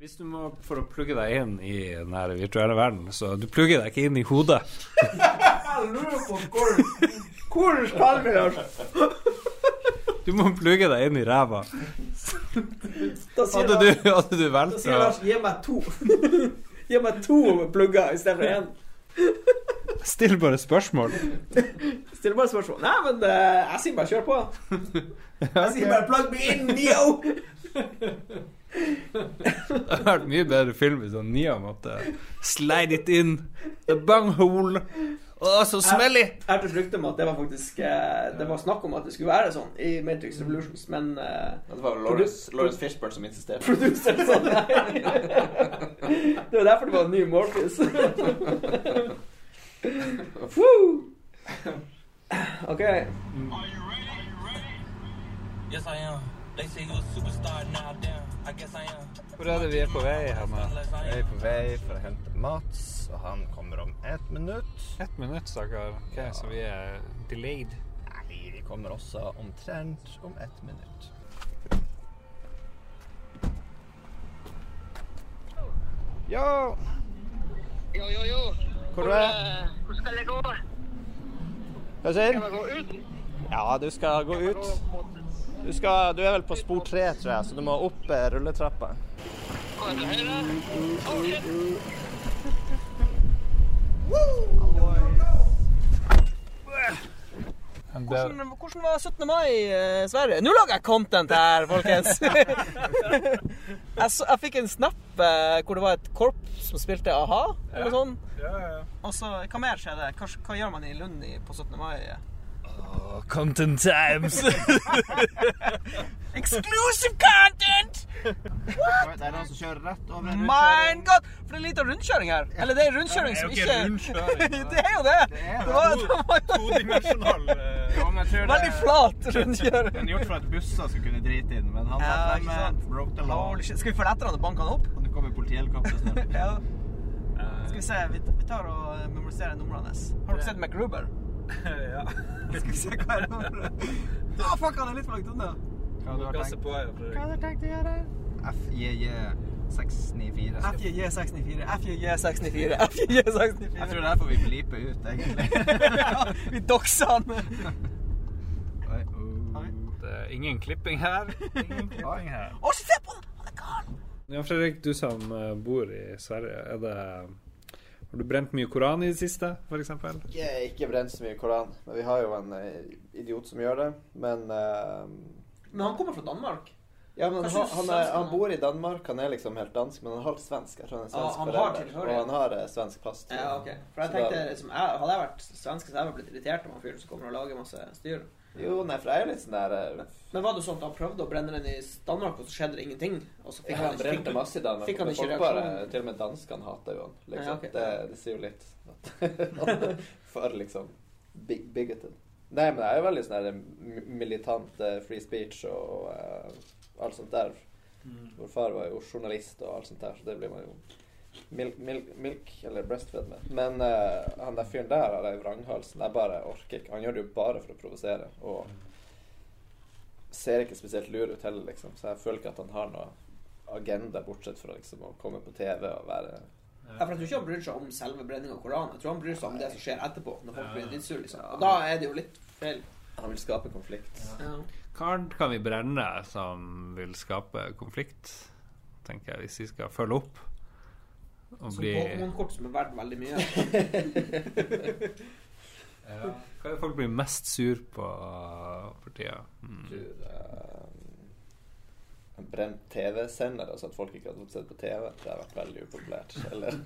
Hvis du må for å plugge deg inn i den her virtuelle verden, så du plugger deg ikke inn i hodet. Jeg lurer på hvor Hvor skal vi Du må plugge deg inn i ræva. Da sier Hadde du, Lars, hadde du da valgt sier å Lars gi meg to. Gi meg to plugger istedenfor én. Still bare spørsmål. Still bare spørsmål. Nei, men eh, jeg sier bare kjør på. Jeg sier bare plug me in, Neo! Det hadde vært mye bedre film hvis sånn Nia måtte slide it in the bunghole. Å, så smelly! Jeg hørte til rykte om at det var faktisk eh, Det var snakk om at det skulle være sånn i Matrix Revolutions, men uh, Det var vel Lawrence, Lawrence Fishburne som insisterte. Producer sa nei. Det var derfor det var en ny Morpheus. OK. Are you ready? guess I am. Hvor er det vi er på vei her med? Jeg er på vei for å hente Mats, og han kommer om ett minutt. Ett minutt, stakkar. Ok, så vi er delayed. Nei, vi kommer også omtrent om ett minutt. Yo! Jo, jo, jo. Hvor du er? du? Hvor skal jeg gå? Hva sier Skal jeg gå ut? Ja, du skal gå ut. Du, skal, du er vel på spor tre, tror jeg, så du må opp eh, rulletrappa. Går til høyre? Oh, shit. Hvordan, hvordan var 17. mai i eh, Sverige? Nå lager jeg content her, folkens! jeg, så, jeg fikk en snap eh, hvor det var et korps som spilte a-ha, eller sånn. Og så, hva mer skjedde? Hva, hva gjør man i Lund på 17. mai? Content times! Exclusive content! Det er noen som kjører rett over My god! For det er litt av rundkjøring her. Eller det er rundkjøring som ikke Det er jo det! Det var, Todimensjonal veldig flat rundkjøring. Den er gjort for at busser skal kunne drite inn, men han Ja, fremme, broke the law. Skal vi følge etter han og banke han opp? Nå kommer politihelikopteret snart. Skal vi se, vi, tar og eh, memoriserer numrene hans. Har dere sett MacGruber? Ja. Skal vi se hva er nummeret? Å, fuck, han er litt for langt unna. Hva har du tenkt, på, ja, Fredrik. hva har du tenkt å gjøre? FJJ 694. FJJ694, FJJ694, FJJ694. Jeg tror det er derfor vi bliper ut, egentlig. vi dokser han. Oi, oh. Det er ingen klipping her. Ingen klipping her. Å, se på han! Han er gal! Ja, Fredrik, du som eh, bor i Sverige, er det Har du brent mye Koran i det siste, f.eks.? Jeg har ikke brent så mye koran, men vi har jo en eh, idiot som gjør det. Men uh, Men han kommer fra Danmark. Ja, men han, han, er, han han? bor i Danmark. Han er liksom helt dansk, men han er halvt svensk. Jeg tror han er svensk ah, han har. Og han har eh, svensk pass. Ja, ok. For jeg Så tenkte, da- liksom, jeg, Hadde jeg vært svensk, så hadde jeg blitt irritert om han fyren som kommer og lager masse styr. Jo, nei, for jeg er litt sånn der eh, Men var det sånn at han prøvde å brenne den i Danmark, og så skjedde det ingenting? Og så fikk Han han, brente fikk, masse i Danmark. fikk han men ikke folk bare, reaksjon? til og med danskene hater jo han. Liksom. Ja, ok. det, det sier jo litt. At han er for liksom big, bigoted. Nei, men jeg er jo veldig sånn mi- militant eh, free speech og eh, alt sånt der. Vår far var jo journalist og alt sånt der, så det blir man jo milk, milk, milk eller breastfed med. Men uh, han der fyren der har i. Jeg bare orker ikke. Han gjør det jo bare for å provosere. Og ser ikke spesielt lur ut heller, liksom. Så jeg føler ikke at han har noe agenda, bortsett fra liksom å komme på TV og være Ja, for Jeg tror ikke han bryr seg om selve brenninga av Koranen. Jeg tror han bryr seg om det som skjer etterpå. Når folk blir dritsure, Liksom. Og da er det jo litt feil. Han vil skape konflikt. Ja. Hva kan vi brenne som vil skape konflikt, tenker jeg, hvis vi skal følge opp? Som bli Pokémon-kort som er verdt veldig mye. ja. Hva er det folk blir mest sur på for tida? Mm. Tror, eh, en brent TV-sender, altså at folk ikke hadde fått sett på TV. Det har vært veldig upopulært. Eller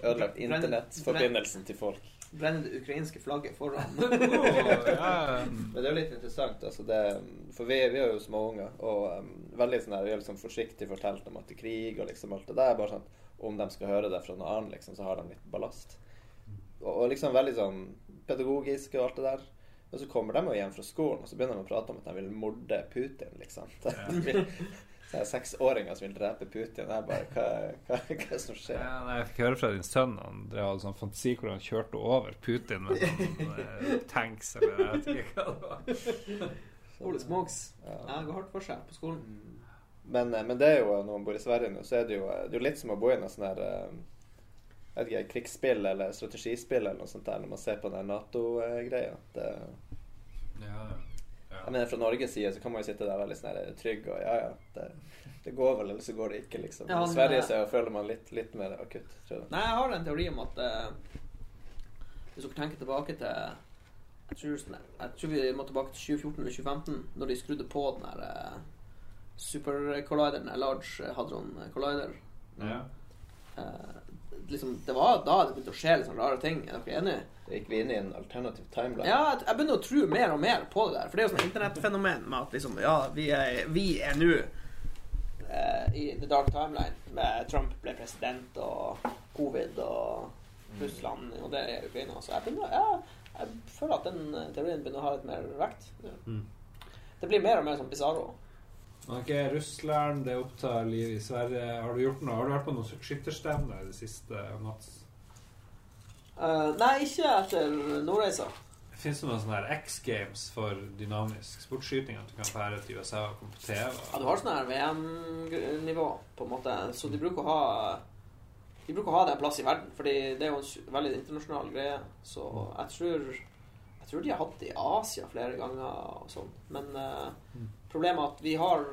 ødelagt internettforbindelsen til folk. Brenne det ukrainske flagget foran. ja. Men det er jo litt interessant, altså det, for vi, vi er jo små unger, og um, veldig sånn her, vi har liksom forsiktig fortalt om at det er krig og liksom alt det der. Bare sånn om de skal høre det fra noe annet, liksom, så har de litt ballast. Og, og liksom veldig sånn pedagogisk og alt det der. Og så kommer de jo hjem fra skolen, og så begynner de å prate om at de vil morde Putin, liksom. Ja. Så er seksåringer som vil drepe Putin. Jeg bare Hva, hva, hva er det som skjer? Ja, nei, jeg fikk høre fra din sønn Han drev hadde sånn fantasi hvor han kjørte over Putin med sånn eh, tanks eller jeg vet ikke hva det var. Ole smokes. Ja. Jeg går hardt for seg på skolen. Men, eh, men det er jo, når man bor i Sverige nå, så er det jo, det er jo litt som å bo i noe sånn her eh, vet ikke, krigsspill eller strategispill eller noe sånt der, når man ser på den Nato-greia. Ja, ja. jeg mener, Fra Norges side så kan man jo sitte der veldig sånn her trygg og ja, ja, det, det går vel, eller så går det ikke, liksom. Ja, I Sverige eh, så føler man litt, litt mer akutt, tror jeg. Nei, jeg har en teori om at uh, Hvis dere tenker tilbake til jeg tror, sånn- jeg tror vi må tilbake til 2014 eller 2015, når de skrudde på den der eh, supercollideren, eh, Large Hadron Collider. ja. Uh, liksom, det var da det begynte å skje litt sånne rare ting. Er dere enige? Da gikk vi inn i en alternativ timeline. Ja, jeg, begynner å tro mer og mer på det der. For det er jo sånn internettfenomen med at liksom, ja, vi er, vi er nå uh, i the dark timeline. Med Trump ble president og covid og Russland og det er Ukraina. Så jeg, begynner, ja, jeg føler at den eh, teorien begynner å ha litt mer vekt. Ja. Mm. Det blir mer og mer sånn bizarro. Ok, Russland, det opptar livet i Sverige. Har du gjort noe? Har du vært på noe skytterstevne i det siste, Mats? Uh, nei, ikke etter Nordreisa. Fins det noen sånne her X Games for dynamisk sportsskyting? At du kan fære til USA og TV? Ja, du har sånn her VM-nivå, på en måte. Så de bruker å ha De bruker å ha det en plass i verden, fordi det er jo en veldig internasjonal greie. Så jeg tror Jeg tror de har hatt det i Asia flere ganger og sånn. Men eh, problemet er at vi har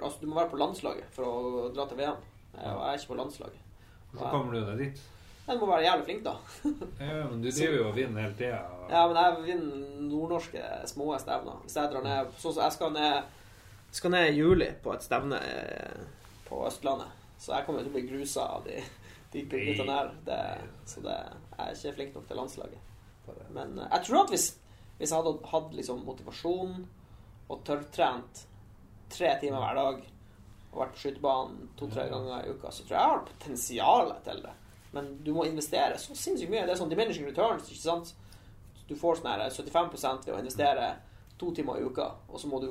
Altså, du må være på landslaget for å dra til VM. Og jeg er ikke på landslaget. Hvordan kommer du deg dit? Jeg må være jævlig flink, da. Ja, men du driver jo og vinner hele tida. Ja, men jeg vinner nordnorske små stevner. Hvis jeg drar ned Sånn som jeg skal ned Skal ned i juli på et stevne eh, på Østlandet. Så jeg kommer til å bli grusa av de, de guttene her. Det, så det, jeg er ikke flink nok til landslaget. Men eh, jeg tror at hvis, hvis jeg hadde hatt liksom motivasjon og tørrtrent tre timer hver dag og vært på skytebanen to-tre ganger i uka, så tror jeg jeg har potensial til det. Men du må investere så sinnssykt mye. Det er sånn diminishing returns, ikke sant? Du får sånn her 75 ved å investere to timer i uka, og så må du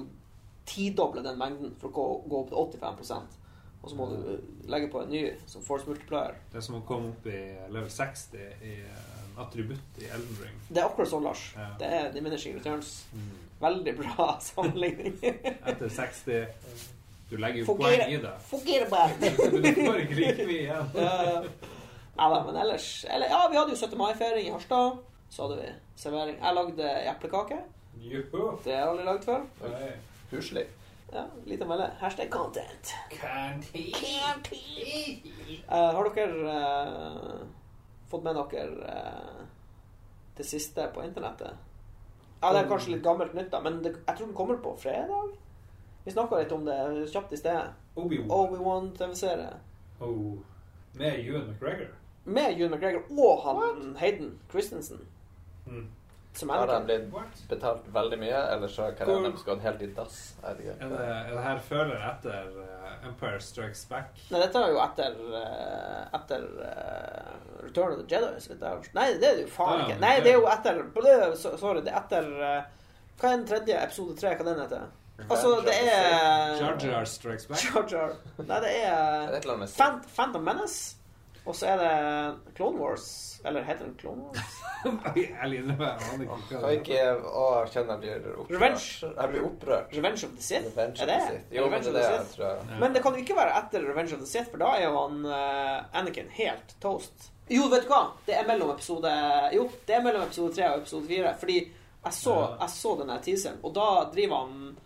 tidoble den mengden for å gå, gå opp til 85% Og så må du legge på en ny som force multiplier. Det er som å komme opp i level 60 i en attributt i Elden Ring. Det er akkurat sånn, Lars. Ja. Det er diminishing returns. Veldig bra sammenligning. Etter 60 Du legger jo Forget poeng i det. Forget about it. Du får ikke like mye igjen. Ja, men ellers eller, Ja, vi hadde jo 17. mai-feiring i Harstad. Så hadde vi servering. Jeg lagde eplekake. Juhu. Det har jeg aldri lagd før. Oi. Huslig. Ja, litt å melde. Hashtag content. Canteen. Uh, har dere eh, fått med dere eh, det siste på internettet? Ja, Det er kanskje litt gammelt nytt, da, men det, jeg tror den kommer på fredag. Vi snakka litt om det kjapt i sted. Obi-Wan. TV-serie. Oh. Med Ewan McGregor. Med Ewan McGregor og han Hayden Christensen. Mm. Som Har de blitt betalt veldig mye, eller så har Hvor- karrieren deres gått helt i dass? Er det, er det her føler etter uh, Empire Strikes Back? Nei, dette er jo etter uh, Etter uh, Return of the Jedi. Nei, det er det jo faen ikke. Nei, det- er jo etter Sorry, det er etter Hva er den tredje episode tre? Hva den heter? Altså, det er Jar Jar Strikes Back? Jar Jar. Nei, det Er er Phantom Menace. Og så er det Clone Wars. Eller heter den Clone Wars? Jeg aner ikke det. Å, jeg kjenner jeg blir opprørt. Revenge. Jeg blir opprørt. Revenge of the Sith? Revenge er of det? the Sith. Jo, men Revenge det of er the det tror. jeg. Men det kan jo ikke være etter Revenge of the Sith, for da er jo han uh, Anakin helt toast. Jo, vet du hva? Det er mellom episode Jo, det er mellom episode 3 og episode 4. Fordi jeg så, jeg så denne teaseren, og da driver han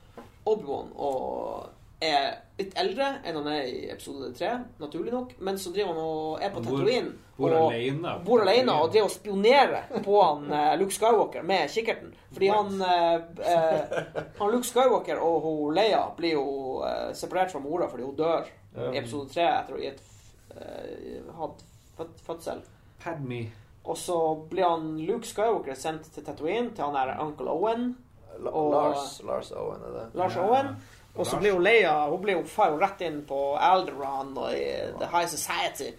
Obi-Wan og er litt eldre enn han er i episode 3, naturlig nok. Men så driver han og er på Tatooine. Bor og- alene. bor alene og driver og spionerer på han eh, Luke Skywalker med kikkerten. Fordi han eh, eh, Han Luke Skywalker og hun Leia blir jo eh, separert fra mora fordi hun dør i episode tre etter å ha eh, hatt fødsel. Padme. Og så blir han Luke Skywalker sendt til Tatooine, til han der Uncle Owen. Og- Lars, Lars Owen, er det? Lars Ja. Og så blir blir lei Leia Hun blir jo far jo rett inn på Alderon og i The High Society.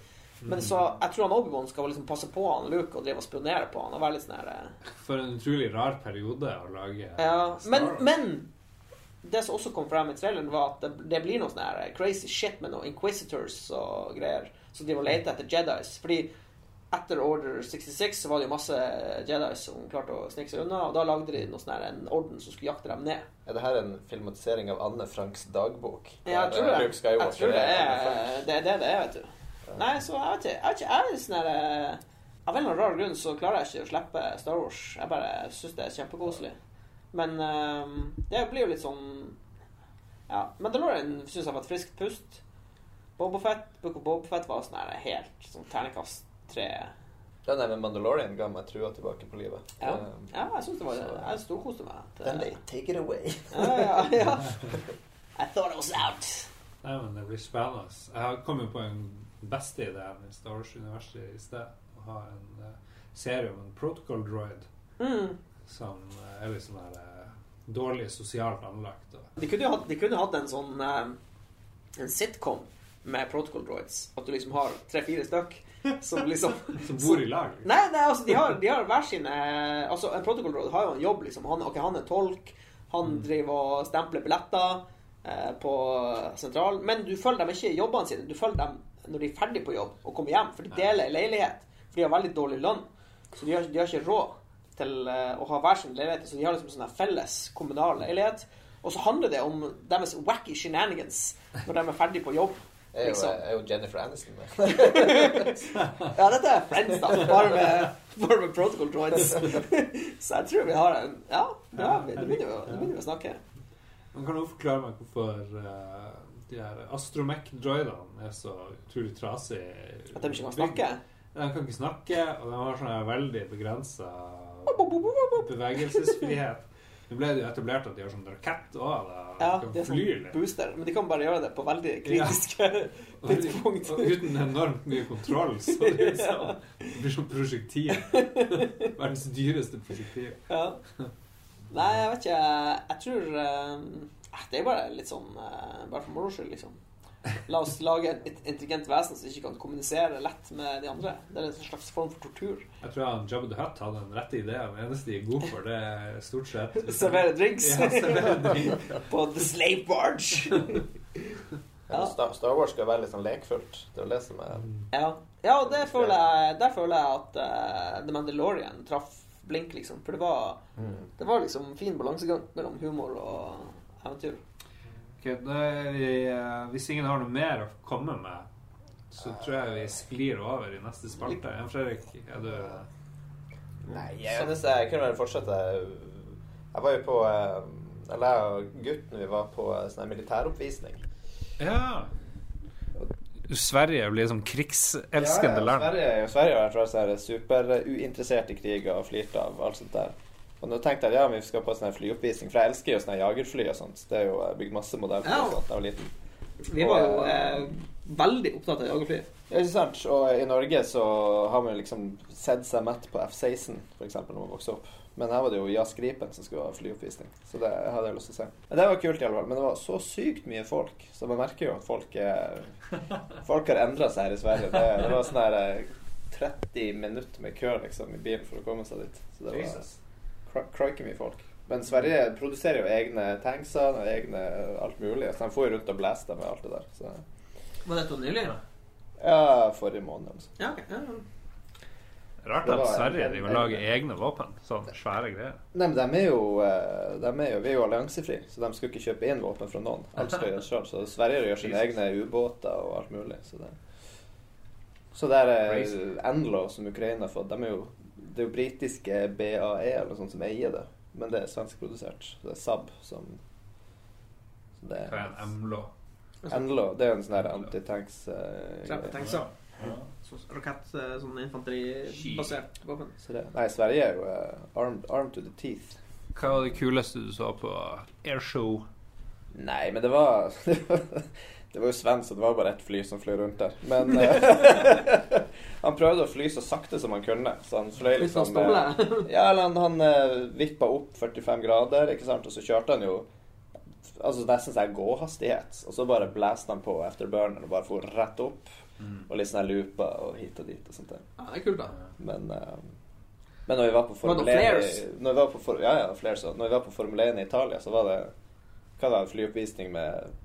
Men så jeg tror han Obi-Wan skal liksom passe på han Luke og drive og spionere på han og være litt sånn her eh, For en utrolig rar periode å lage Ja, men, men det som også kom frem i traileren, var at det, det blir noe sånn her crazy shit med noen Inquisitors og greier som driver og leter etter Jedis. Fordi etter Order 66 så var det jo masse Jedi som klarte å snike seg unna, og da lagde de noe sånn en orden som skulle jakte dem ned. Er det her en filmatisering av Anne Franks dagbok? Ja, jeg tror eh, det. Jeg tror det er det er det det er, vet du. Nei, så jeg vet ikke. Jeg vet ikke, jeg er sånn her eh, Av en eller annen rar grunn så klarer jeg ikke å slippe Star Wars. Jeg bare syns det er kjempekoselig. Men um, det blir jo litt sånn Ja. Mandalorian syns jeg var et friskt pust. Bobofett, Book of Bobofett var sånn her helt sånn ternekast tre. Ja, nei, men Mandalorian ga meg trua tilbake på livet. Ja, Det- ja jeg syns det var Jeg storkoste meg. Then they take it away. Ja, ja, ja. I thought I was out. Nei, men det blir spennende. Jeg har kommet på en beste ideen i Star Wars-universet i sted. Å ha en uh, serie om en protocol droid Mm. som uh, er litt sånn her uh, dårlig sosialt anlagt. Og, De kunne jo hatt, de kunne hatt en sånn eh, En sitcom med protocol droids. At du liksom har tre-fire stykk som liksom som bor i lag. liksom. Nei, nei, altså, de har, de har hver sine Altså, en protocol Road har jo en jobb, liksom. Han, okay, han er tolk. Han driver og stempler billetter eh, på sentralen. Men du følger dem ikke i jobbene sine. Du følger dem når de er ferdig på jobb og kommer hjem. For de deler leilighet. For de har veldig dårlig lønn. Så de har, de har ikke råd til eh, å ha hver sin leilighet. Så de har liksom sånn felles kommunal leilighet. Og så handler det om deres wacky shenanigans når de er ferdig på jobb. Er jo, Liksom. er jo Jennifer Aniston med. Ja, dette er Friends, da. Bare med, bare med protocol droids. Så jeg tror vi har en Ja, ja vi- nå begynner vi å- nå begynner vi å snakke. Man kan jo forklare meg hvorfor uh, de her astromech-droidene er så utrolig trasige. At de ikke kan snakke. De kan ikke snakke, og de har sånn veldig begrensa bevegelsesfrihet. Nå ble det jo etablert at de har sånn rakett òg. Ja, De er fly sånn booster. Men de kan bare gjøre det på veldig kritiske ja. tidspunkt. og uten enormt mye kontroll, så det, sånn, det blir sånn prosjektil. Verdens dyreste prosjektil. Ja. Nei, jeg vet ikke. Jeg tror eh, Det er bare litt sånn eh, Bare for moro skyld, liksom. La oss lage et intelligent vesen som ikke kan kommunisere lett med de andre. Det er en slags form for tortur. Jeg tror han Jabba the Hutt hadde den rette ideen. Det eneste de er gode for, det er stort sett Servere drinks Ja, servere drink. på The Slave Barge. Ja. Star, Wars skal være litt sånn lekfullt. Det er det som er Ja, ja det føler jeg, der føler jeg at uh, The Mandalorian traff blink, liksom. For det var, det var liksom fin balansegang mellom humor og eventyr. Ok, da vi, eh, hvis ingen har noe mer å komme med, så tror jeg vi sklir over i neste spalte. Jan Fredrik, er du Nei, jeg jeg kunne vel fortsette. Jeg var jo på eh, Eller jeg og gutten vi var på eh, sånn militæroppvisning. Ja. Sverige blir som krigselskende land. Sverige, Sverige har vært sånn superuinteressert i krig og flirt av alt sånt der. Og nå tenkte jeg ja, vi skal på sånn flyoppvisning, for jeg elsker jo sånne jagerfly og sånt. Det er jo jeg bygd masse modeller Ja. sånt da jeg var liten. Vi var jo eh, veldig opptatt av jagerfly. Ja, ikke sant? Og i Norge så har man liksom sett seg mett på F-16, for eksempel, når man vokste opp. Men her var det jo Jazz Gripen som skulle ha flyoppvisning. Så det hadde jeg lyst til å se. Men det var kult, i alle fall. Men det var så sykt mye folk. Så man merker jo at folk er Folk har endra seg her i Sverige. Det, det var sånn her eh, 30 minutter med kø liksom i bilen for å komme seg dit. Så det var kra- mye folk. Men Sverige produserer jo egne tankser og egne alt mulig. Så de får jo rundt og blaster med alt det der. Så Var dette nylig? da? ja, forrige måned. Altså. Ja, okay. Ja, ja. Rart at Sverige vil lage egne våpen. Sånne svære greier. Nei, men de er jo, eh, de er jo Vi er jo alliansefri, så de skal ikke kjøpe inn våpen fra noen. Alt skal gjøres sjøl. Så Sverige gjør sine egne ubåter og alt mulig. Så det, så det er Endlo, som Ukraina har fått. De er jo, det er jo britiske BAE eller noe sånt som eier det. Men det er svenskprodusert. Så det er Saab som så det er er en MLO? Enlo det er en sånn antitanks uh, ja. Så Rakett, eh, sånn infanteribasert våpen. Så nei, Sverige er jo uh, armed, armed to the teeth. Hva var det kuleste du så på airshow? Nei, men det var Det var jo svensk, så det var bare ett fly som fløy rundt der. Men eh, han prøvde å fly så sakte som han kunne. Så han fløy sånn liksom eh. Ja, eller han, han eh, vippa opp 45 grader, ikke sant, og så kjørte han jo Altså nesten sånn gåhastighet. Og så bare blæste han på afterburneren og bare for rett opp. Og litt sånn looper og hit og dit og sånt. Ja, det er kult, da. Men, uh, men når vi var på Formel 1 når vi var på for, Ja, ja, flares. Når vi var på Formel 1 i Italia, så var det Hva da, flyoppvisning med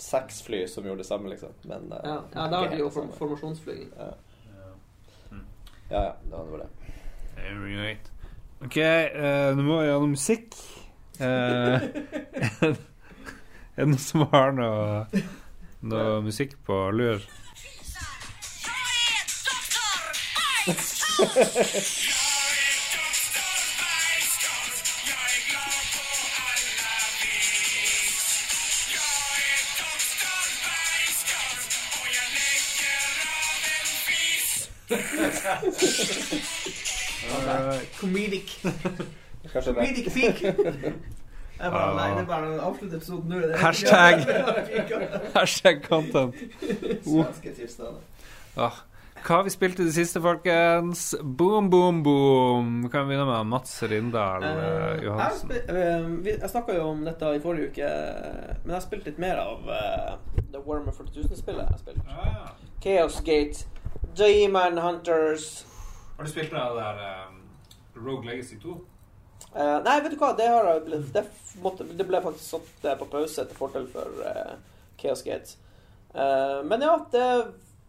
seks fly som gjorde det samme, liksom. Men uh, Ja, ja da ikke det jo form formasjonsflyging. Ja. Ja, ja, det var det. Right. OK, uh, nå må vi ha noe musikk. Uh, er det noen som har noe, noe musikk på lur? Alright. Comedic. Comedic peak. Jeg bare, nei, det er bare nå. Er- Hashtag. Hashtag content. Svenske tilstander. Ah, hva har vi spilt i det siste, folkens? Boom, boom, boom. Vi kan begynne med Mats Rindal eh, Eh, Johansen. Jeg, spi- eh, jeg snakka jo om dette i forrige uke, men jeg har spilt litt mer av uh, The Warmer 40 000-spillet. jeg har. Ah, Chaos Gate, Demon Hunters Har du spilt med det der um, Rogue Legacy 2? Uh, Nei, vet du hva, det, har jeg blitt, det, måtte, det ble faktisk satt eh, på pause til fordel for uh, Chaos Gate. Uh, men ja, det er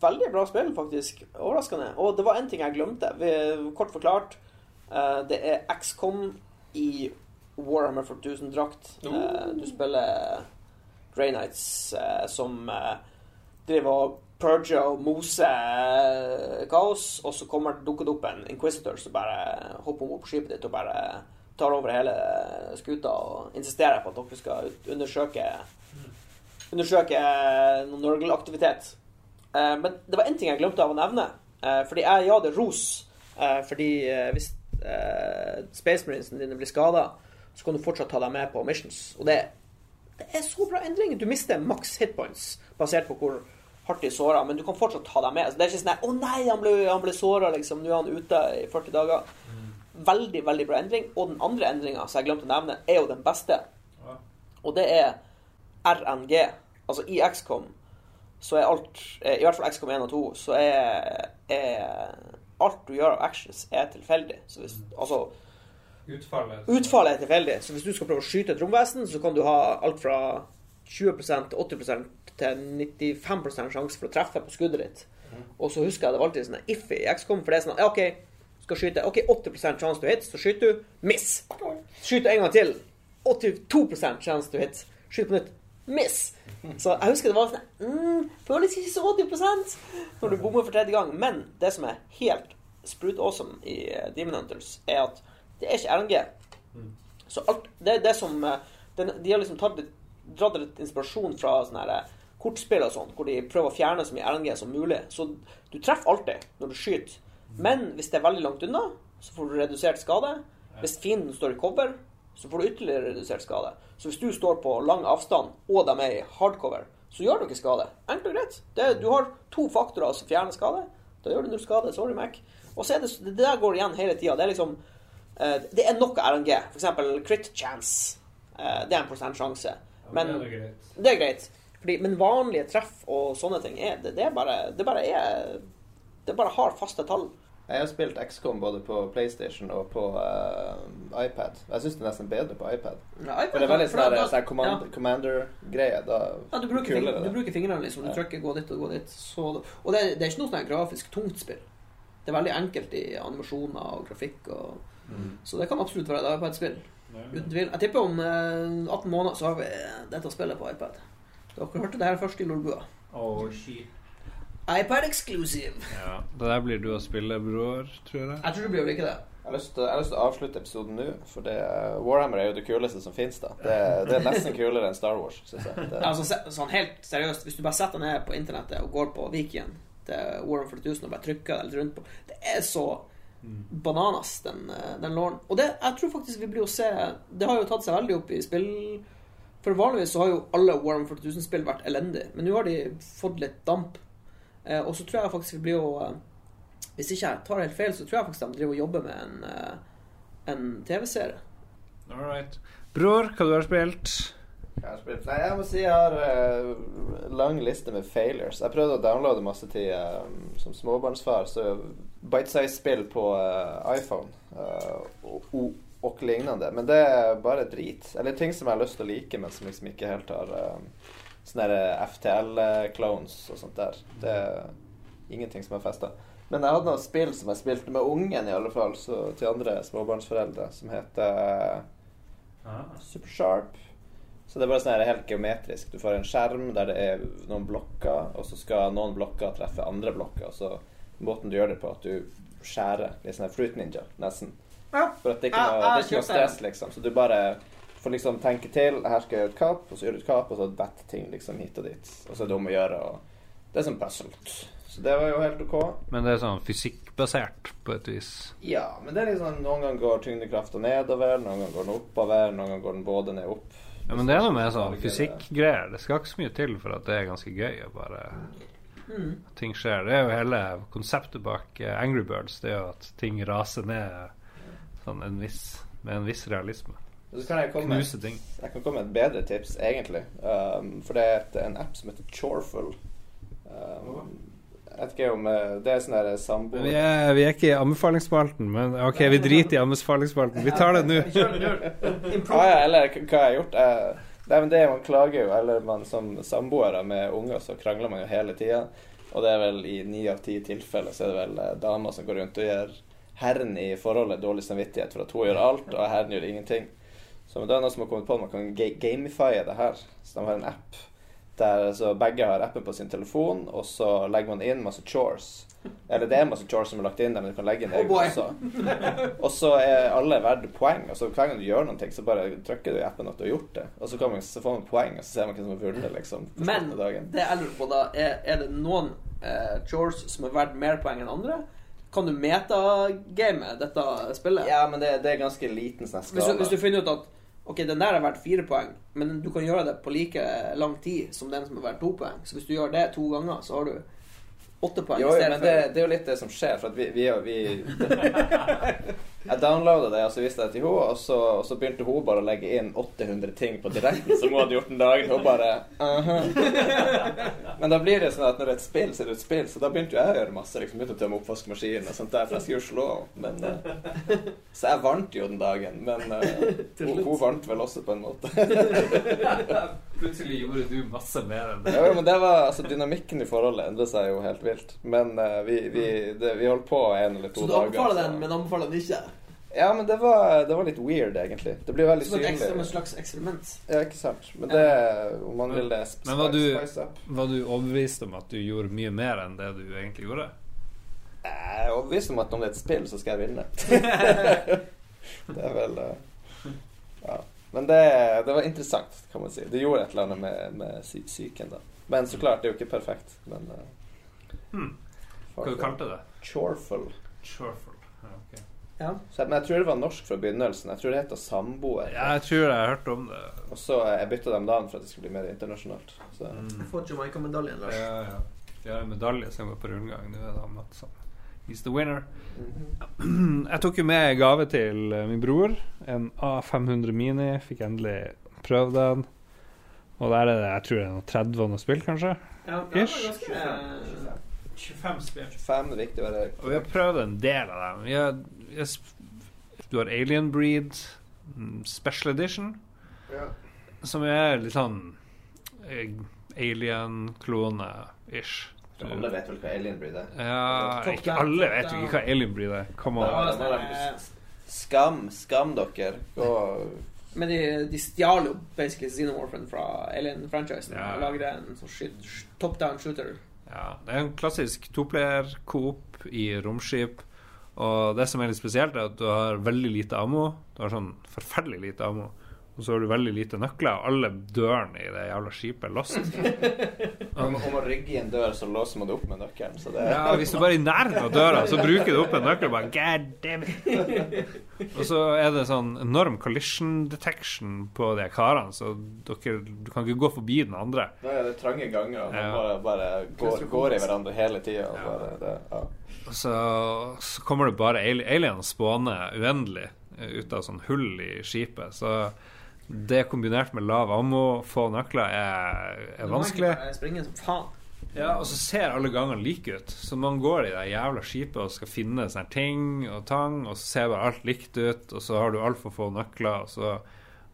veldig bra spill, faktisk. Overraskende. Og det var en ting jeg glemte. Vi, kort forklart, eh, det er XCOM i Warhammer 40 000-drakt. Eh, du spiller Grey Knights eh, som eh, driver og purger og moser eh, kaos, og så kommer det dukket opp en Inquisitor som bare hopper om på skipet ditt og bare tar over hele skuta og insisterer på at dere skal undersøke undersøke eh, noen Nurgle-aktivitet. Eh, Men det var én ting jeg glemte av å nevne. Fordi jeg ja, det ros. eh, Fordi hvis Space Marinesene dine blir skada, så kan du fortsatt ta dem med på missions. Og det, det er så bra endring. Du mister maks hitpoints basert på hvor hardt såra, men du kan fortsatt ta dem med. Så det er ikke sånn 'Å nei, han ble, han ble såra, liksom. Nå er han ute i 40 dager'. Veldig, veldig bra endring. Og den andre endringa som jeg glemte å nevne, er jo den beste. Ja. Og det er RNG. Altså i XCOM så er alt eh, I hvert fall XCOM 1 og 2 så er, er alt du gjør av actions, er tilfeldig. Så hvis, altså Utfallet Utfallet er tilfeldig. Så hvis du skal prøve å skyte et romvesen, så kan du ha alt fra 20 til 80 til 95 sjanse for å treffe på skuddet ditt. Og så husker jeg det var alltid sånn iffy i XCOM, for det er sånn ja, OK, skal skyte OK, 80 sjanse til hit, så skyter du. Miss. Skyter en gang til. 82 sjanse til hit. Skyt på nytt. Miss. Så jeg husker det var sånn mm, Føles ikke så 80 når du bommer for tredje gang. Men det som er helt sprut awesome i eh, Demon Hunters, er at det er ikke RNG. Så alt, det er det som eh, den, De har liksom tatt litt, dratt litt inspirasjon fra sånne her eh, kortspill og sånn, hvor de prøver å fjerne så mye RNG som mulig. Så du treffer alltid når du skyter. Men hvis det er veldig langt unna, så får du redusert skade. Hvis fienden står i cover, så får du ytterligere redusert skade. Så hvis du står på lang avstand, og de er i hardcover, så gjør du ikke skade. Enkelt og greit. Det, du har to faktorer som fjerner skade. Da gjør du null skade. Sorry, Mac. Og så er det, det der går igjen hele tida. Det er liksom eh, Det er nok RNG. Eksempel crit chance. Eh, det er en prosent sjanse. Men det er greit. Fordi, men vanlige treff og sånne ting er, det, det er bare Det bare er Det bare har faste tall. Jeg har spilt XCOM både på PlayStation og på uh, iPad. Jeg syns det er nesten bedre på iPad. For det er veldig sånn der- sånn commander-greie. Da Ja, du bruker, kulere fing du bruker fingrene liksom. Du Ja. trykker 'gå dit' og 'gå dit'. Så, og det, det er ikke noe sånn grafisk tungt spill. Det er veldig enkelt i animasjoner og grafikk. Og, Så det kan absolutt være et iPad-spill. Uten tvil. Jeg tipper om uh, 18 måneder så har vi dette spillet på iPad. Dere hørte det her først i Lolbua. Oh, shit. iPad exclusive. Ja, det der blir du å spille, bror, tror jeg. Jeg tror det blir vel ikke det. Jeg har, lyst til, jeg har lyst til å avslutte episoden nå, for det, Warhammer er jo det kuleste som fins. Det, det er nesten kulere enn Star Wars, syns jeg. Det, Altså, sånn helt seriøst, hvis du bare setter deg ned på internettet og går på Wikien til Warhammer 4000 og bare trykker deg litt rundt på Det er så bananas, den, eh, den låren. Og det, jeg tror faktisk vi blir å se Det har jo tatt seg veldig opp i spill For vanligvis så har jo alle Warhammer 40 000-spill vært elendige, men nå har de fått litt damp. Eh, og så tror jeg faktisk vi blir jo eh, Hvis ikke jeg tar helt feil, så tror jeg faktisk de driver og jobber med en, eh, en TV-serie. All right. Bror, hva du har spilt? Jeg har spilt- Nei, jeg må si jeg har uh, lang liste med failures. Jeg prøvde å downloade masse tid uh, som småbarnsfar. Så bite-size-spill på uh, iPhone Uh, og, og, og lignende. Men det er bare drit. Eller ting som jeg har lyst til å like, men som liksom ikke helt har uh, Sånne der FTL-clones og sånt der. Det er ingenting som har festa. Men jeg hadde noen spill som jeg spilte med ungen, i alle fall, så til andre småbarnsforeldre, som heter Ah. Supersharp. Så det er bare sånn helt geometrisk. Du får en skjerm der det er noen blokker, og så skal noen blokker treffe andre blokker. Og så måten du gjør det på, at du skjærer litt sånn her Fruit Ninja, nesten. Ja. For at det er ikke noe, det er ikke noe stress, liksom. Så du bare får liksom tenke til. Her skal jeg gjøre et kapp, og så gjør du et kapp, og så detter ting liksom hit og dit. Og så er det om å gjøre, og det er sånn puzzle. Så det var jo helt OK. Men det er sånn fysikkbasert på et vis. Ja, men det er liksom noen ganger går tyngdekrafta nedover, noen ganger går den oppover, noen ganger går den både ned og opp. Ja, men det er noe med sånn fysikkgreier. Det skal ikke så mye til for at det er ganske gøy å bare Mm. at ting skjer. Det er jo hele konseptet bak eh, Angry Birds. Det er jo at ting raser ned sånn en viss, med en viss realisme. Så kan jeg komme Knuse ting. Jeg kan komme med et bedre tips, egentlig. Um, for det er et, en app som heter Choreful. Um, jeg vet ikke om eh, Det er sånn der Men samboer... Vi vi er ikke i anbefalingsspalten, men OK, vi driter i anbefalingsspalten. Vi tar det nå. Ah, ja, eller hva jeg har gjort Det er det man klager jo, eller man som samboere med unger, så krangler man jo hele tida. Og det er vel i ni av ti tilfeller så er det vel eh, damer som går rundt og gjør herren i forholdet dårlig samvittighet for at hun gjør alt, og herren gjør ingenting. Så det er noe som har kommet på at man kan ga gamifye det her. Så de har en app der så begge har appen på sin telefon, og så legger man inn masse chores. Eller det er masse chores som er lagt inn der, men du kan legge inn egne oh også. Og så er alle verdt poeng. Og så hver gang du gjør noe, så bare trykker du i appen at du har gjort det. Og så, kan man, så får man poeng, og så ser man hvem som har vunnet, liksom. Men dagen. det jeg lurer på da, er, er det noen eh, chores som er verdt mer poeng enn andre? Kan du metagame dette spillet? Ja, men det, det er ganske liten sånn Hvis hvis du finner ut at Ok, den der er verdt fire poeng, men du kan gjøre det på like lang tid som den som er verdt to poeng. Så hvis du gjør det to ganger, så har du åtte poeng. Jo, jo, men det, det er jo litt det som skjer, for at vi, vi, vi Jeg downloada det, og så viste jeg det til henne, og så, og så begynte hun bare å legge inn 800 ting på direkten som hun hadde gjort den dagen. Og bare «Aha». Men da blir det sånn at når det er et spill, så er det et spill. Så da begynte jo jeg å gjøre masse. liksom Begynte å tømme oppvaskmaskinen og sånt der, for jeg skulle jo slå. Men eh, Så jeg vant jo den dagen, men uh, hun, hun vant vel også, på en måte. Plutselig gjorde du masse mer enn det. Ja, men det var, altså Dynamikken i forholdet endret seg jo helt vilt. Men uh, vi, vi, det, vi holdt på en eller to dager. Så du dager. anbefaler så- den, men anbefaler den ikke? Ja, men det var, det var litt weird, egentlig. Det blir veldig ekstra, som et slags eksperiment? Ja, ikke sant. Men det Om man vil det spice, Men var du, spice up var du overbevist om at du gjorde mye mer enn det du egentlig gjorde? Jeg er overbevist om at om det er et spill, så skal jeg vinne. det er vel eh, Ja. Men det, det var interessant, kan man si. Det gjorde et eller annet med, med sy psyken, da. Men så klart, det er jo ikke perfekt. Men uh, Hmm. Hva du kalte du det? Choreful. Chorful. Ja, okay. Ja. Så, men jeg tror det var norsk fra begynnelsen. Jeg tror det heter Samboer. Ja, jeg tror jeg har hørt om det. Og så eh, jeg bytta dem navn for at det skulle bli mer internasjonalt. Så. Mm. Få Jamaica-medaljen, Lars. Ja, ja. De har en medalje som går på rundgang. Nå er det han som He's the winner. Mhm. Jeg tok jo med gave til eh, min bror. En A500 Mini. Fikk endelig prøvd den. Og der er det jeg tror det er noen 30 og noe spill, kanskje. Ja, det Ish. ganske, eh, 25 spill. 25 er viktig å være Og vi har prøvd en del av dem. Vi har, vi har sp- du har Alien Breed mm, Special Edition, Ja. som er litt sånn eh, alien-klone-ish. Alle vet vel hva Alien Breed er? Ja, ikke alle vet jo ikke hva Alien Breed er. Come on. var var- Skam, skam dere. Gå Men de, de stjal jo basically Xenomorphen fra Alien-franchisen Ja. og lagde en sånn shit, top down shooter. Ja, det er en klassisk toplayer-coop i romskip. Og det som er litt spesielt, er at du har veldig lite ammo. Du har sånn forferdelig lite ammo. Og så har du veldig lite nøkler, og alle dørene i det jævla skipet er låst. Om, om å rygge i en dør, så låser man det opp med nøkkelen. Så det Ja, Hvis du bare er i nærheten av døra, så bruker du opp en nøkkel og bare God damn it. Og så er det sånn enorm collision detection på de karene, så dere, du kan ikke gå forbi den andre. Er det trange ganger, og man Ja. bare, bare går, går i hverandre hele tida. Ja. Ja. Og så, så kommer det bare ali- aliens spående uendelig ut av sånn hull i skipet. Så det kombinert med lav ammo, få nøkler, er, er vanskelig. Springer som faen. Ja, og så ser alle gangene like ut. Så man går i det jævla skipet og skal finne sånne ting og tang, og så ser bare alt likt ut, og så har du altfor få nøkler, og så,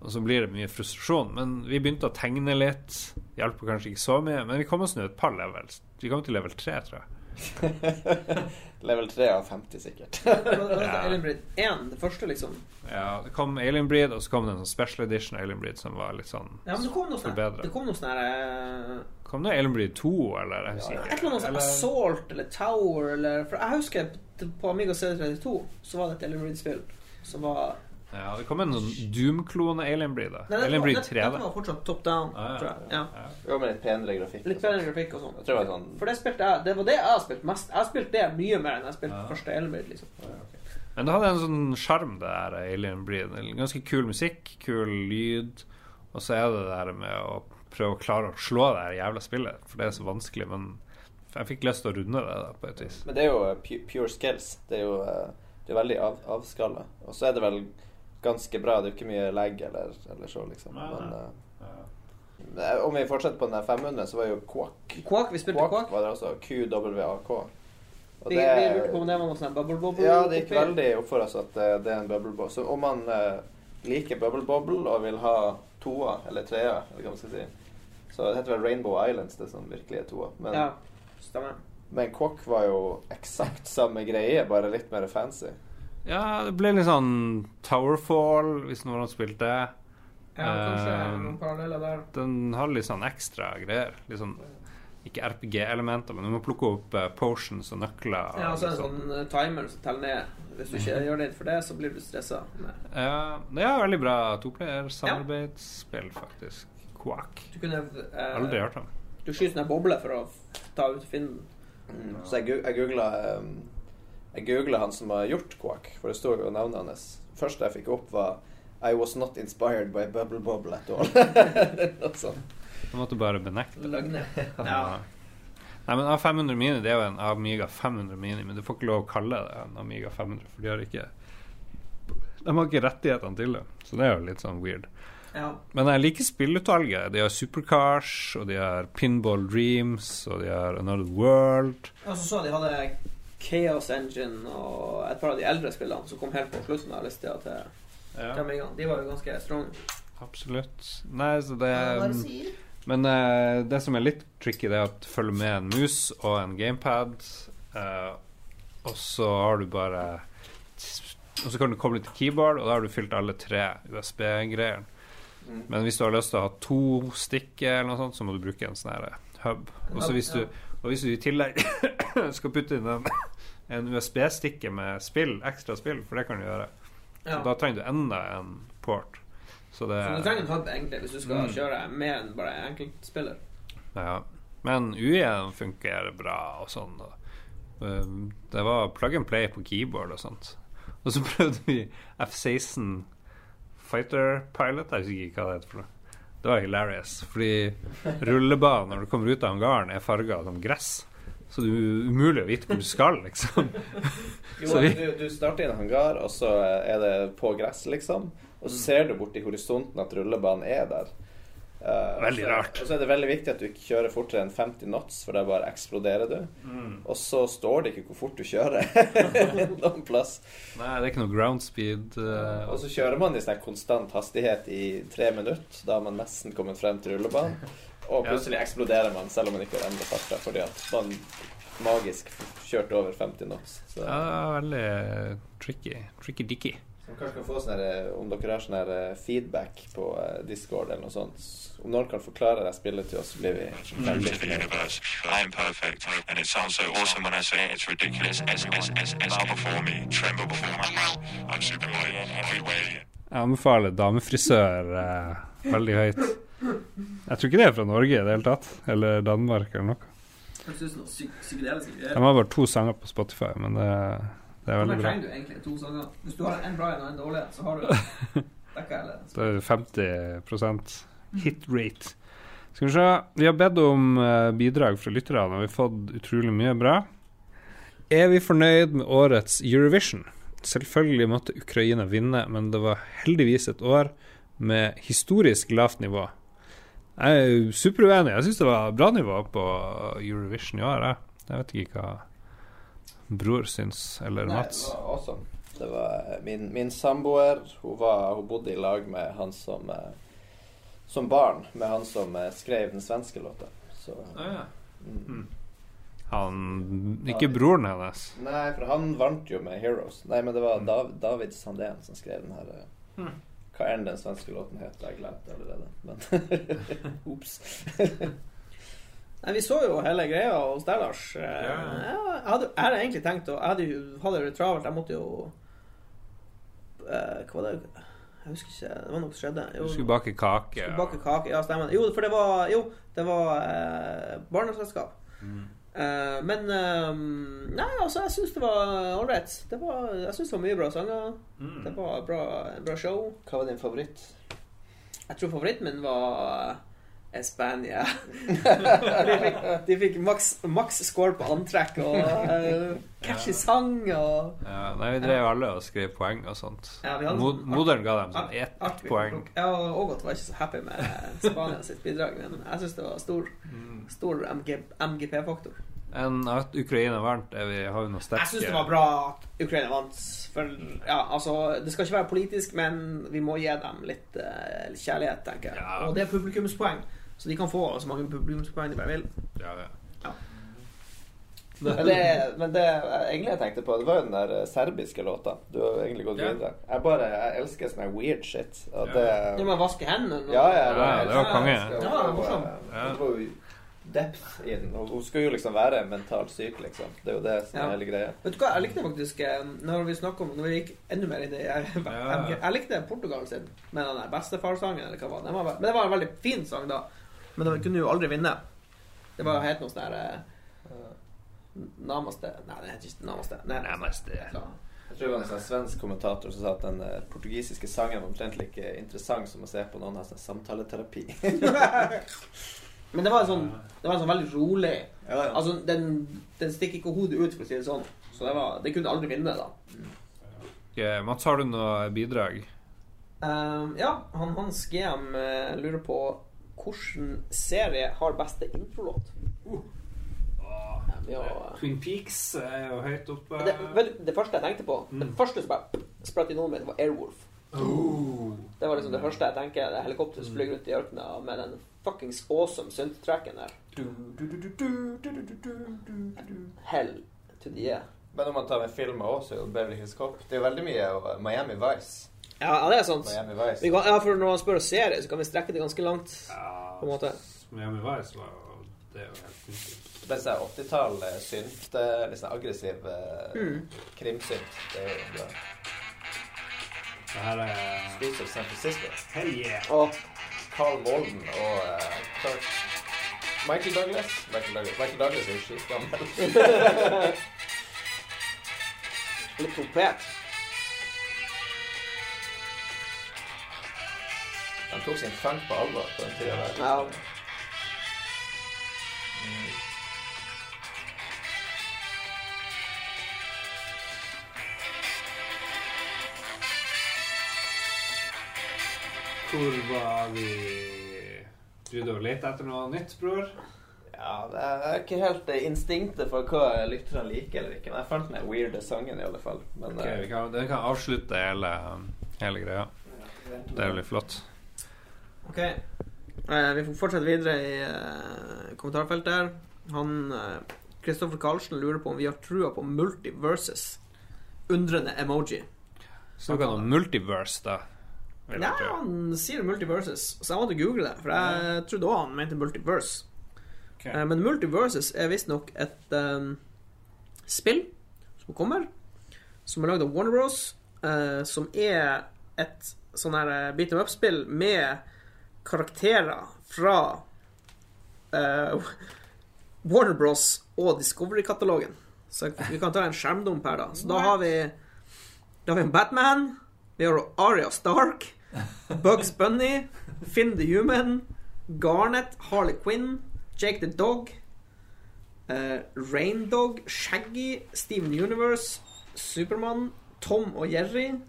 og så blir det mye frustrasjon. Men vi begynte å tegne litt. Hjelper kanskje ikke så mye, men vi kom oss nå et par levels. Vi kom til level 3, tror jeg. Level 3 av 50, sikkert. Ja. Alien Breed 1? Det første, liksom? Ja, det kom Alien Breed, og så kom det en sånn special edition Alien Breed som var litt sånn Ja, men det kom noe sånn Forbedret. Det kom noe sånn her eh, Kom det Alien Breed 2, eller? Jeg husker Et eller annet sånn Assault eller Tower eller For jeg husker på Amiga CD32 så var det et Alien Breed-spill som var Ja, det kom en sånn Doom-klone Alien Breed. da Nei, Alien Breed 3. Den var fortsatt top down, Ah, tror jeg. Ja. ja. Jo, med litt penere grafikk. Litt penere grafikk og sånn. Sånn For det spilte jeg Det var det jeg har spilt mest. Jeg har spilt det mye mer enn jeg har spilt Ja. første Alien Breed, liksom. Men det hadde en sånn sjarm, det der Alien Breed. Ganske kul musikk, kul lyd. Og så er det det der med å prøve å klare å slå det her jævla spillet, for det er så vanskelig. Men jeg fikk lyst til å runde det, da, på et vis. Men det er jo eh, pure skills. Det er jo eh, det er veldig av, avskalla. Og så er det vel ganske bra. Det er jo ikke mye lag eller, eller så, liksom. Nei, Men nei. eh, om vi fortsetter på den der 500, så var jo Quack. Quack, vi spilte Quack Quack. var det også. QWAK. Og Vi, vi lurte på om det var noe sånn bubble bobble? Ja, det gikk veldig opp for oss at eh, det er en bubble bobble. Så om man eh, liker bubble bobble og vil ha toa eller trea, eller hva man skal si Så det heter vel Rainbow Islands, det som virkelig er toa. Men, Ja, stemmer. men Quack var jo eksakt samme greie, bare litt mer fancy. Ja, det ble litt sånn Towerfall, hvis noen har spilt det. Ja, kanskje Eh, noen paralleller der. Den har litt sånn ekstra greier. Litt sånn ikke RPG-elementer, men du må plukke opp eh, potions og nøkler. Ja, og så er det liksom. en sånn eh, timer som teller ned. Hvis du ikke gjør det for det, så blir du stressa. Ja, det er veldig bra toplayer-samarbeidsspill, faktisk. Quack. Du kunne eh, Aldri hørt om. Du skyter ned en boble for å ta ut. Mm. Så jeg, jeg googla um, Jeg googla han som har gjort Quack, for det står jo navnet hans. første jeg fikk opp, var I was not inspired by Bubble Bobble at all. Noe sånt. Du måtte bare benekte. Løgne. Ja. Nei, men A500 Mini det er jo en Amiga 500 Mini, men du får ikke lov å kalle det en Amiga 500, for de har ikke De har ikke rettighetene til det, så det er jo litt sånn weird. Ja. Men jeg liker spillutvalget. De har Supercars, og de har Pinball Dreams, og de har Another World. Og så så de hadde Chaos Engine og et par av de eldre spillene som kom helt på slutten av lista til til Amigaen. De var jo ganske strong. Absolutt. Nei, så det Men uh, det som er litt tricky, det er at følge med en mus og en gamepad. uh, og så har du bare Og så kan du koble til keyboard, og da har du fylt alle tre USB-greiene. Mm. Men hvis du har lyst til å ha to stikker, eller noe sånt, så må du bruke en sånn hub. Og så hvis du, og hvis du i tillegg skal putte inn en, en USB-stikke med spill, ekstra spill, for det kan du gjøre, Ja. da trenger du enda en port. Så det Så du trenger en hub egentlig hvis du skal Mm. kjøre mer enn bare enkeltspiller. Ja. Men UI-en funker bra og sånn. Um, det var plug and play på keyboard og sånt. Og så prøvde vi F16 Fighter Pilot. Jeg husker ikke hva det heter for noe. Det var hilarious. Fordi rullebanen når du kommer ut av hangaren, er farga som gress. Så det er umulig å vite hvor du skal, liksom. Jo, du, du starter i en hangar, og så er det på gress, liksom. Og så ser du bort i horisonten at rullebanen er der. Eh, Veldig rart. Og så er det veldig viktig at du ikke kjører fortere enn 50 knots, for da bare eksploderer du. Mm. Og så står det ikke hvor fort du kjører noen plass. Nei, det er ikke noe ground speed. Uh, Og så kjører man i sånn konstant hastighet i tre minutter. Da har man nesten kommet frem til rullebanen. Og Ja. plutselig eksploderer man selv om man ikke har endret farta fordi at man magisk kjørte over 50 knots. Så. ja, veldig tricky. Tricky Så kanskje kan få sånn her, Om dere har sånn her eh, feedback på eh, Discord eller noe sånt Om noen kan forklare det spillet til oss, så blir vi veldig for fornøyd. Jeg anbefaler damefrisør eh, veldig høyt. Jeg tror ikke det er fra Norge i det hele tatt. Eller Danmark eller noe. Som De har bare to sanger på Spotify, men det, det er veldig bra. trenger du egentlig to sanger. Hvis du har en bra en og en dårlig, så har du dekka hele. Det er 50 hit rate. Skal vi se. Vi har bedt om eh, bidrag fra lytterne, og vi har fått utrolig mye bra. Er vi fornøyd med årets Eurovision? Selvfølgelig måtte Ukraina vinne, men det var heldigvis et år med historisk lavt nivå. Jeg er jo superuenig. Jeg syns det var bra nivå på Eurovision i år. Jeg, jeg vet ikke hva bror syns, eller Nei, det Mats. var awesome. Det var eh, min, min samboer. Hun, var, hun bodde i lag med han som eh, Som barn med han som eh, skrev den svenske låta. Så mm. Mm. Han Ikke broren hennes. Nei, for han vant jo med Heroes. Nei, men det var Dav David Sandén som skrev den her Hmm. Hva er den svenske låten het? Jeg glemte allerede. Men ops. Nei, vi så jo hele greia hos deg, Lars. Eh, Ja. Jeg, hadde, jeg hadde egentlig tenkt å Jeg hadde jo hadde det travelt. Jeg måtte jo eh, Hva var det Jeg husker ikke. Det var noe som skjedde. Du Jo, skulle bake kake. skulle bake kake. Ja, stemmer. Jo, for det var Jo, det var eh, barneselskap. Eh, men eh, Nei, altså, jeg syns det var ålreit. Jeg syns det var mye bra sanger. Mm. Det var bra, bra show. Hva var din favoritt? Jeg tror favoritten min var Espania. de fikk, de fikk maks, maks score på antrekk og uh, catchy sang og Ja, nei, vi drev alle og skrev poeng og sånt. Ja, vi Mod moderen ga dem sånn ett artig poeng. Ja, og Ågot var ikke så happy med Spania sitt bidrag, men jeg syns det var stor, stor MG, MGP-faktor. Enn at Ukraina vant, er vi, har vi noe sterke Jeg syns det var bra at Ukraina vant. For ja, altså, det skal ikke være politisk, men vi må gi dem litt uh, kjærlighet, tenker jeg. Ja. Og det er publikumspoeng, så de kan få så mange publikumspoeng de bare vil. Ja, ja. Men det, men det egentlig jeg tenkte på, det var jo den der eh, serbiske låta. Du har egentlig gått Ja. videre. Jeg bare jeg elsker sånn weird shit. Ja. det De må vaske hendene. og- Ja, ja, Ja, det var konge. Det Ja, var, morsom. Ja. det var jo depth i den. Hun skulle jo liksom være mentalt syk, liksom. Det er jo det som er Ja. hele greia. Vet du hva, jeg likte faktisk eh, Når vi snakker om Når vi gikk enda mer inn i jeg, jeg, jeg likte Portugal sin med den der bestefarsangen, Eller hva var det? Var, men det var en veldig fin sang, da. Men de kunne jo aldri vinne. Det var helt noe sånn der eh, Namaste Nei, det heter ikke Namaste. Nei, Namaste. Jeg tror det var en sånn svensk kommentator som sa at den eh, portugisiske sangen var omtrent like interessant som å se på noen ha sånn samtaleterapi. Men det var en sånn Det var en sånn veldig rolig ja, ja. Altså, den, den stikker ikke hodet ut, for å si det sånn. Så det var Det kunne aldri vinne, da. Yeah, Mats, har du noe bidrag? Um, ja, han Hans GM lurer på hvilken serie har beste introlåt. Ja, vi Twin Peaks er jo høyt oppe. det, vel, det første jeg tenkte på Mm. Det første som bare spratt i meg, det var Airwolf. Oh. Det var liksom det første jeg tenker. Det helikopteret som flyr rundt i ørkenen med den fuckings awesome synth-tracken der. Hell to the yeah. Men om man tar med filmer også, så er jo Beverly Hills Cop Det er jo veldig mye Miami Vice. Ja, det er sant. Vi kan, ja, for når han spør oss serie, så kan vi strekke det ganske langt. Ja, På en måte. Miami Vice var Det er jo helt sinnssykt. Det er sånn 80-tall eh, synt, litt sånn aggressiv eh, Mm. krimsynt. Det er jo bra. Det her er Streets of San Francisco. Hell yeah! Og Carl Molden og uh, Clark Michael Douglas. Michael Douglas, Michael Douglas er jo skitgammel. litt trompet. Han tok sin funk på alvor på den tida der. Ja. Hvor var vi Du å lete etter noe nytt, bror? Ja, det er ikke helt eh, instinktet for hva lytterne liker eller ikke. Men jeg fant den weirde sangen i alle fall. Men Ok, eh, vi kan, Den kan avslutte hele, hele greia. Det er veldig flott. Ok. Eh, vi får fortsette videre i eh, kommentarfeltet her. Han eh, Kristoffer Karlsen lurer på om vi har trua på multiverses. Undrende emoji. Snakka om multiverse, da. Ja, han sier multiverses, så jeg måtte google det. For jeg trodde også han mente multiverse. Ok. Eh, men multiverses er visstnok et um, spill som kommer, som er lagd av Warner Bros. uh, som er et sånn her eh, beat them up-spill med karakterer fra uh, Warner Bros. og Discovery-katalogen. Så vi kan ta en skjermdump her, da. Så da har vi Da har vi en Batman. Vi har Aria Stark. Bugs Bunny. Finn the Human. Garnet. Harley Quinn. Jake the Dog. Uh, Raindog. Shaggy. Steven Universe. Supermann. Tom og Jerry.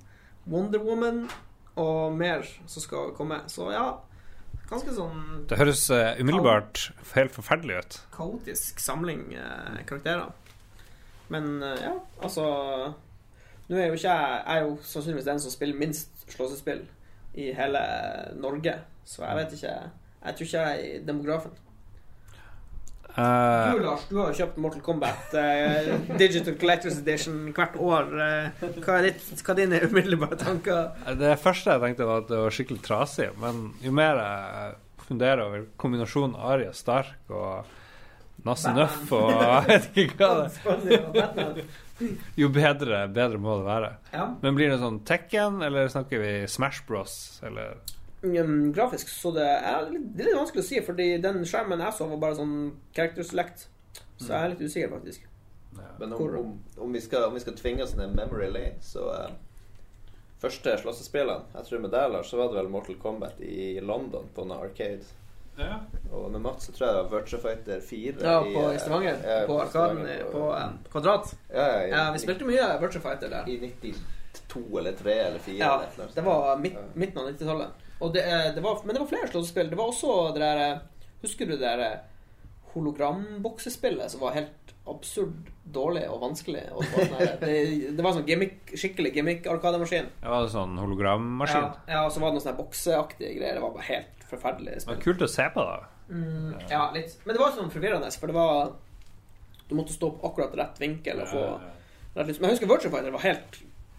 Wonder Woman. Og mer som skal komme. Så ja, ganske sånn Det høres uh, umiddelbart helt forferdelig ut. kaotisk samling uh, karakterer. Men uh, ja, altså Nå er jo ikke jeg Jeg er jo sannsynligvis den som spiller minst slåssespill i hele Norge, så jeg vet ikke Jeg tror ikke jeg er i demografen. Eh, Du, Lars, du har jo kjøpt Mortal Kombat uh, Digital Collectors Edition hvert år. Uh, hva, er ditt, hva er dine umiddelbare tanker? det første jeg tenkte, var at det var skikkelig trasig. Men jo mer jeg funderer over kombinasjonen Aria Stark og Nasse Nøff og jeg vet ikke hva det. Jo bedre, bedre må det være. Ja. Men blir det sånn Tekken, eller snakker vi Smash Bros? Eller Mm, grafisk så det er, litt, det er litt vanskelig å si, fordi den skjermen jeg så, var bare sånn character select. Så jeg er litt usikker, faktisk. Men om, Hvor- om, om, vi skal, om vi skal tvinge oss ned memory lane, så uh, Første slåssespillene, jeg tror med deg, Lars, så var det vel Mortal Kombat i London på en arcade. Ja. Og med Mats så tror jeg det var Virtua Fighter 4 Ja, på eh, i Stavanger. ja, På Arkaden på, på eh, Kvadrat. Ja, ja, i, Ja, vi spilte mye Virtua Fighter der. i 92 eller 3 eller 4 Ja, eller eller det var midt, midten av 90-tallet. Og det, eh, det var, men det var flere slåssespill. Det var også det der eh, Husker du det der eh, hologramboksespillet som var helt absurd dårlig og vanskelig? Og det, var sånn det, det var sånn gimmick, skikkelig gimmick-arkademaskin. Det var sånn hologrammaskin. Ja, ja, og så var det noen sånne bokseaktige greier. Det var bare helt forferdelig Det var kult å se på, da. Mm, ja, litt. Men det var sånn forvirrende, for det var Du måtte stå på akkurat rett vinkel og få rett lys. Men jeg husker Virtual Fighter var helt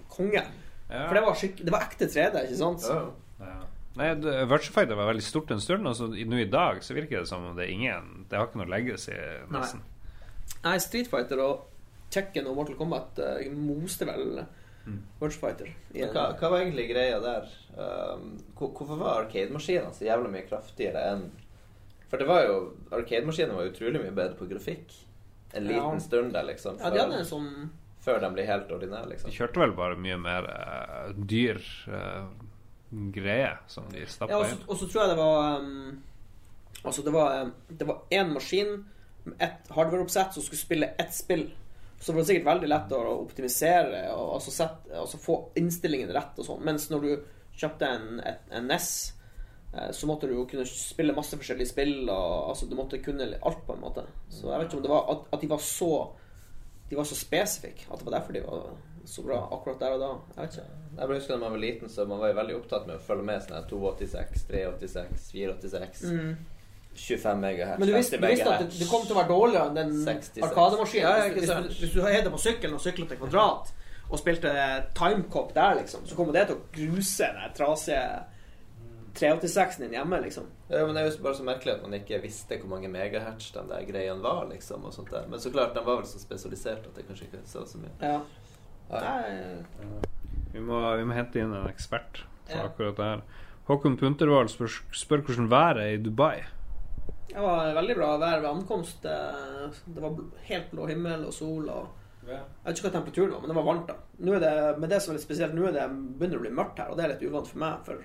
konge. For det var, det var ekte 3D, ikke sant? Ja. Ja. Nei, det- Fighter var veldig stort en stund, og så nå i dag så virker det som om det er ingen Det har ikke noe legacy, nesten. Nei, Street Fighter og Tekken og Mortal Kombat uh, moste vel Virtual Fighter. i Men en- hva, hva var egentlig greia der? Um, hvorfor var arcade-maskinene så jævla mye kraftigere enn For det var jo Arcade-maskinene var utrolig mye bedre på grafikk. En liten Ja. stund der, liksom. Ja, de hadde en sånn før de blir helt ordinære, De liksom. kjørte vel bare mye mer uh, dyr eh, greie som de Ja, stappa så, inn. og så tror jeg det var um, Altså, det var um, Det var én maskin med ett hardware-oppsett som skulle spille ett spill. Så det var sikkert veldig lett å optimisere og altså, sette, altså få innstillingen rett og sånn. Mens når du kjøpte en, et, en NES, eh, så måtte du jo kunne spille masse forskjellige spill. Og, altså, du måtte kunne alt, på en måte. Så jeg vet ikke om det var at, at de var så De var så spesifikke. At det var derfor de var så bra akkurat der og da. Jeg vet ikke. Jeg bare husker da man var liten, så man var jo veldig opptatt med å følge med sånn her 286, 386, 486, 25 megahertz, Mm. Men du visste, du visste at det, det kom til å være dårligere enn den arkademaskinen. Ja, hvis, sant. hvis, hvis du heide på sykkelen og sykla til Kvadrat og spilte timecop der, liksom, så kommer det til å gruse den trasige 386-en din hjemme, liksom. Ja, men det er jo bare så merkelig at man ikke visste hvor mange megahertz den der greien var, liksom. Og sånt der. Men så klart, den var vel så spesialisert at det kanskje ikke så så mye. Ja. Vi må, vi må hente inn en ekspert på Ja. akkurat det her. Håkon Puntervold spør, spør hvordan været er i Dubai. det var veldig bra vær ved ankomst. Eh, Det var helt blå himmel og sol og Jeg vet ikke hva temperaturen var, men det var varmt, da. Nå er det, men det som er litt spesielt, nå er det begynner å bli mørkt her, og det er litt uvant for meg, for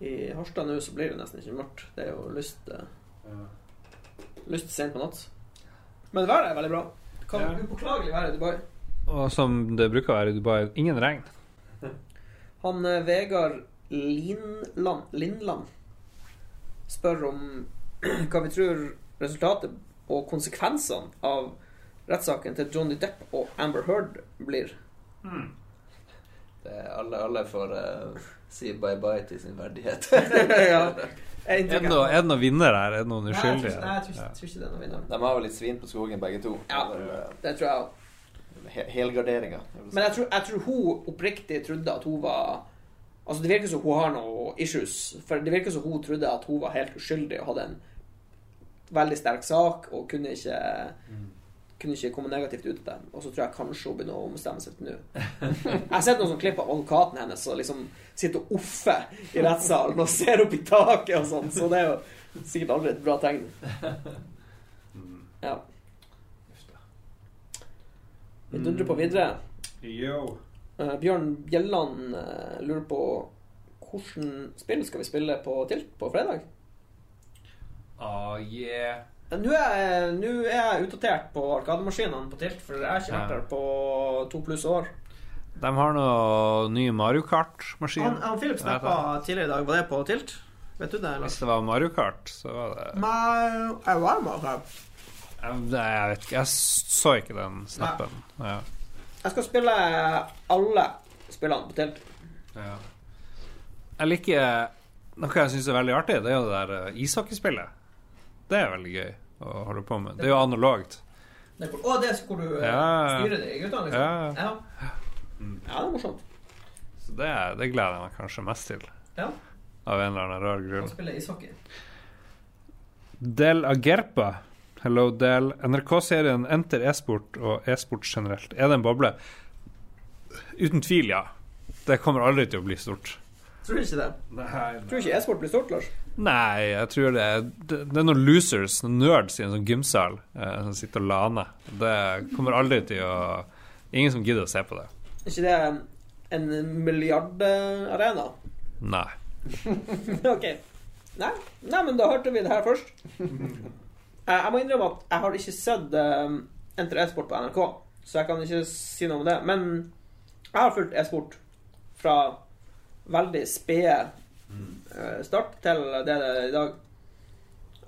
i Harstad nå så blir det nesten ikke mørkt. Det er jo lyst ja. Lyst sent på natt. Men været er veldig bra. Kan Ja. upåklagelig være i Dubai. Og som det bruker å være i Dubai, ingen regn. Han eh, Vegard Linland, Lindland spør om hva vi tror resultatet og konsekvensene av rettssaken til Johnny Depp og Amber Heard blir. Det er alle, alle får eh, si bye-bye til sin verdighet. ja. Er det noe- er det noen vinner her? Er det noen Nei, jeg tror, uskyldige? nei, jeg tror, jeg tror ikke det er noen vinner. De har vel litt svin på skogen, begge to. Ja. Det eh, Det tror jeg òg. He helgarderinga. Men jeg tror, jeg tror hun oppriktig trodde at hun var Altså Det virker som hun har noe issues. For det virker som hun trodde at hun var helt uskyldig og hadde en veldig sterk sak og kunne ikke Kunne ikke komme negativt ut av det. Og så tror jeg kanskje hun begynner å ombestemme seg til nå. Jeg har sett noen sånne klipp av advokaten hennes som liksom sitter og offer i rettssalen og ser opp i taket og sånn, så det er jo sikkert aldri et bra tegn. Ja. Vi dundrer på videre. Yo. Uh, Bjørn Bjelland uh, lurer på hvordan spill skal vi spille på Tilt på fredag? Ah, yeah. Nå er, nå er jeg utdatert på arkademaskinene på Tilt, for jeg har ikke vært der på to pluss år. De har noe ny Mario Kart-maskin. Han, han Philip snakka tidligere i dag. Var det på Tilt? Vet du det? eller? Hvis det var Mario Kart, så var det Nei, jeg var Mario her. Jeg, Nei, jeg vet ikke. Jeg så ikke den snappen. Ja. Jeg skal spille alle spillene på Tilt. Ja. Jeg liker Noe jeg syns er veldig artig, det er jo det der eh, ishockeyspillet. Det er veldig gøy. å holde på med. Det er jo analogt. Det å, det er hvor du eh, Ja. styrer de guttene, liksom? Ja. Ja. ja, det er morsomt. Så det, det gleder jeg meg kanskje mest til. Ja. Av en eller annen rar Å spille ishockey. Del Agerpa. Hello, Del. NRK-serien Enter e-sport og e-sport generelt. Er det en boble? Uten tvil, ja. Det kommer aldri til å bli stort. Tror du ikke det? Nei, Tror du ikke e-sport blir stort, Lars? Nei, jeg tror det er, det, det er noen losers, noen nerds i en sånn gymsal eh, som sitter og laner. Det kommer aldri til å Ingen som gidder å se på det. Er ikke det en milliardarena? Nei. ok. Nei. Nei, men da hørte vi det her først. Eh, Jeg må innrømme at jeg har ikke sett um, Enter e-sport på NRK, så jeg kan ikke si noe om det. Men jeg har fulgt e-sport fra veldig spede eh, start til det det er i dag.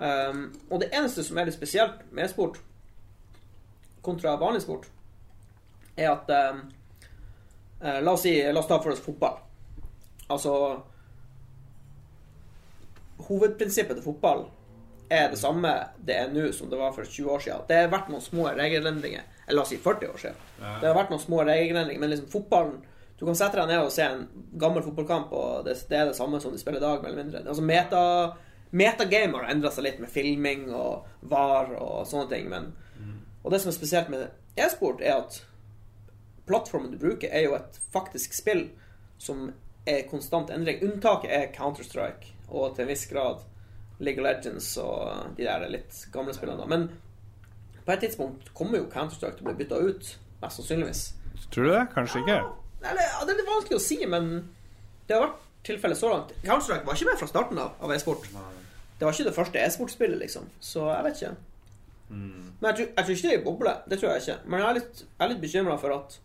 Um, og det eneste som er litt spesielt med e-sport kontra vanlig sport, er at um, eh, La oss si La oss ta for oss fotball. Altså Hovedprinsippet til fotball er det samme det er nå som det var for 20 år siden. Det har vært noen små regelendringer. Eller la oss si 40 år siden. Det har vært noen små regelendringer, men liksom fotballen Du kan sette deg ned og se en gammel fotballkamp, og det, det er det samme som de spiller i dag, mer eller mindre. Altså meta Metagame har endra seg litt med filming og VAR og sånne ting, men Og det som er spesielt med e-sport, er at plattformen du bruker, er jo et faktisk spill som er konstant endring. Unntaket er Counter-Strike og til en viss grad League of Legends og de der litt gamle spillene. da. Men på et tidspunkt kommer jo Counter-Strike til å bli bytta ut, mest sannsynligvis. Tror du det? Kanskje ikke? Eller, ja, det er litt vanskelig å si, men det har vært tilfellet så langt. Counter-Strike var ikke med fra starten av, av e-sport. Det var ikke det første e-sportspillet, liksom. Så jeg vet ikke. Men jeg tror, jeg tror ikke det er i boble. Det tror jeg ikke. Men jeg er litt, jeg er litt bekymra for at,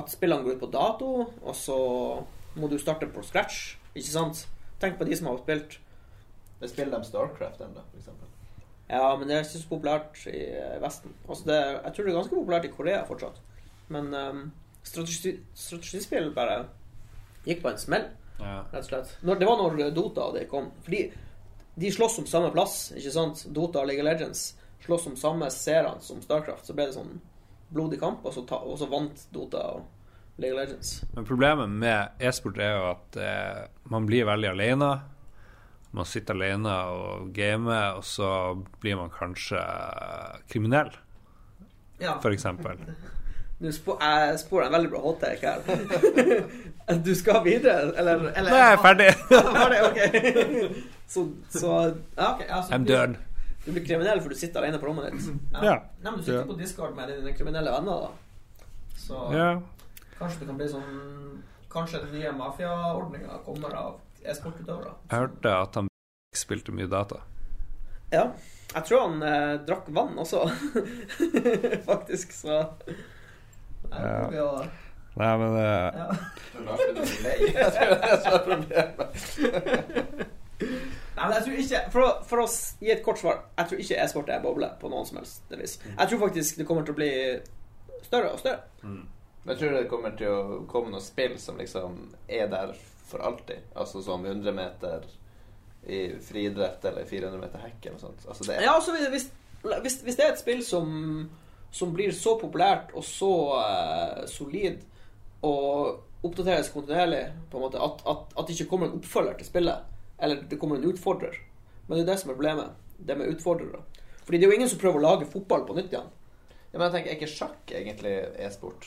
at spillene går ut på dato, og så må du starte på scratch. Ikke sant? Tenk på de som har spilt Det spiller de Starcraft ennå, f.eks.? Ja, men det er ikke så populært i eh, Vesten. Altså det, jeg tror det er ganske populært i Korea fortsatt. Men um, strategi, strategispill bare gikk på en smell, Ja. rett og slett. Når, det var når Dota og det kom. Fordi de slåss om samme plass, ikke sant? Dota og League of Legends slåss om samme seerne som Starcraft. Så ble det sånn blodig kamp, og så, ta, og så vant Dota og League of Legends. Men problemet med e-sport er jo at eh, man blir veldig alene. Man sitter alene og gamer, og så blir man kanskje kriminell, Ja. eksempel. Nå spå, jeg spår en veldig bra hot take her. du skal videre, eller, eller Nå er jeg ferdig! Ferdig, ok. Så, så ja, ok. Altså, I'm du- done. Du blir kriminell for du sitter alene på rommet ditt. Ja. Nei, men du sitter Ja. på Discord med dine kriminelle venner, da. Så Ja. kanskje det kan bli sånn Kanskje den nye mafiaordninga kommer av e-sportutøvere. Jeg hørte at han spilte mye data. Ja. Jeg tror han eh, drakk vann også, faktisk, så Nei, Ja. vi Nei, men det ja. Jeg tror det er det som er problemet. Nei, men jeg tror ikke For å, for å gi et kort svar Jeg tror ikke e-sport er boble på noen som helst vis. Jeg tror faktisk det kommer til å bli større og større. Mm. jeg tror det kommer til å komme noen spill som liksom er der for alltid. Altså som 100 meter i friidrett eller 400 meter hekk eller noe sånt. Altså det er, Ja, altså hvis, hvis, hvis det er et spill som, som blir så populært og så eh, solid og oppdateres kontinuerlig, på en måte, at, at, at det ikke kommer en oppfølger til spillet, eller det kommer en utfordrer. Men det er det som er problemet. Det med utfordrere. Fordi det er jo ingen som prøver å lage fotball på nytt igjen. ja, men jeg tenker, er ikke sjakk egentlig e-sport?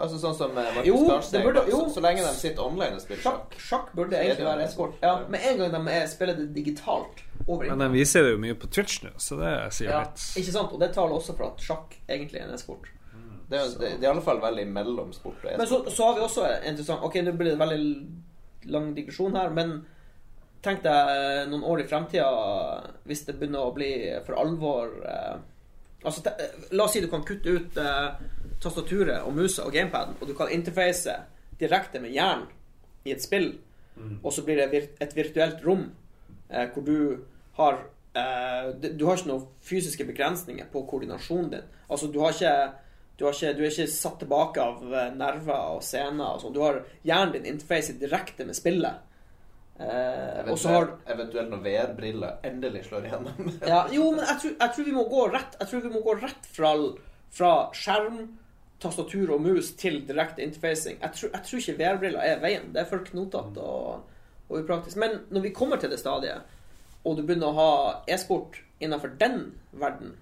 Altså sånn som eh, Markus Jo, det burde- jo. Så, så lenge de sitter online og spiller Sjakk, sjakk. burde egentlig være en e-sport. e-sport. Ja, med en gang de er, spiller det digitalt over Men de viser det jo mye på Twitch nå, så det sier Ja, litt. ikke sant? Og det taler også for at sjakk egentlig er en e-sport. Det er, det, det er i alle fall veldig mellom sport og Men så, e-sport. så har vi også interessant Ok, nå blir det en veldig lang digresjon her, men tenk deg eh, noen år i fremtida, hvis det begynner å bli for alvor eh, Altså, te, eh, La oss si du kan kutte ut eh, tastaturet og musa og gamepaden, og du kan interface direkte med hjernen i et spill, og så blir det vir et virtuelt rom eh, hvor du har eh, Du har ikke noen fysiske begrensninger på koordinasjonen din. Altså, du har ikke du, har ikke, du er ikke satt tilbake av eh, nerver og scener. og sånn. Du har hjernen din interfacet direkte med spillet. Eh, og så har Eventuelt, når VR-briller endelig slår igjennom. ja, Jo, men jeg tror, jeg tror vi må gå rett Jeg tror vi må gå rett fra, fra skjerm, tastatur og mus til direkte interfacing. Jeg tror, jeg tror ikke VR-briller er veien. Det er for knotete og, og upraktisk. Men når vi kommer til det stadiet, og du begynner å ha e-sport innenfor den verden,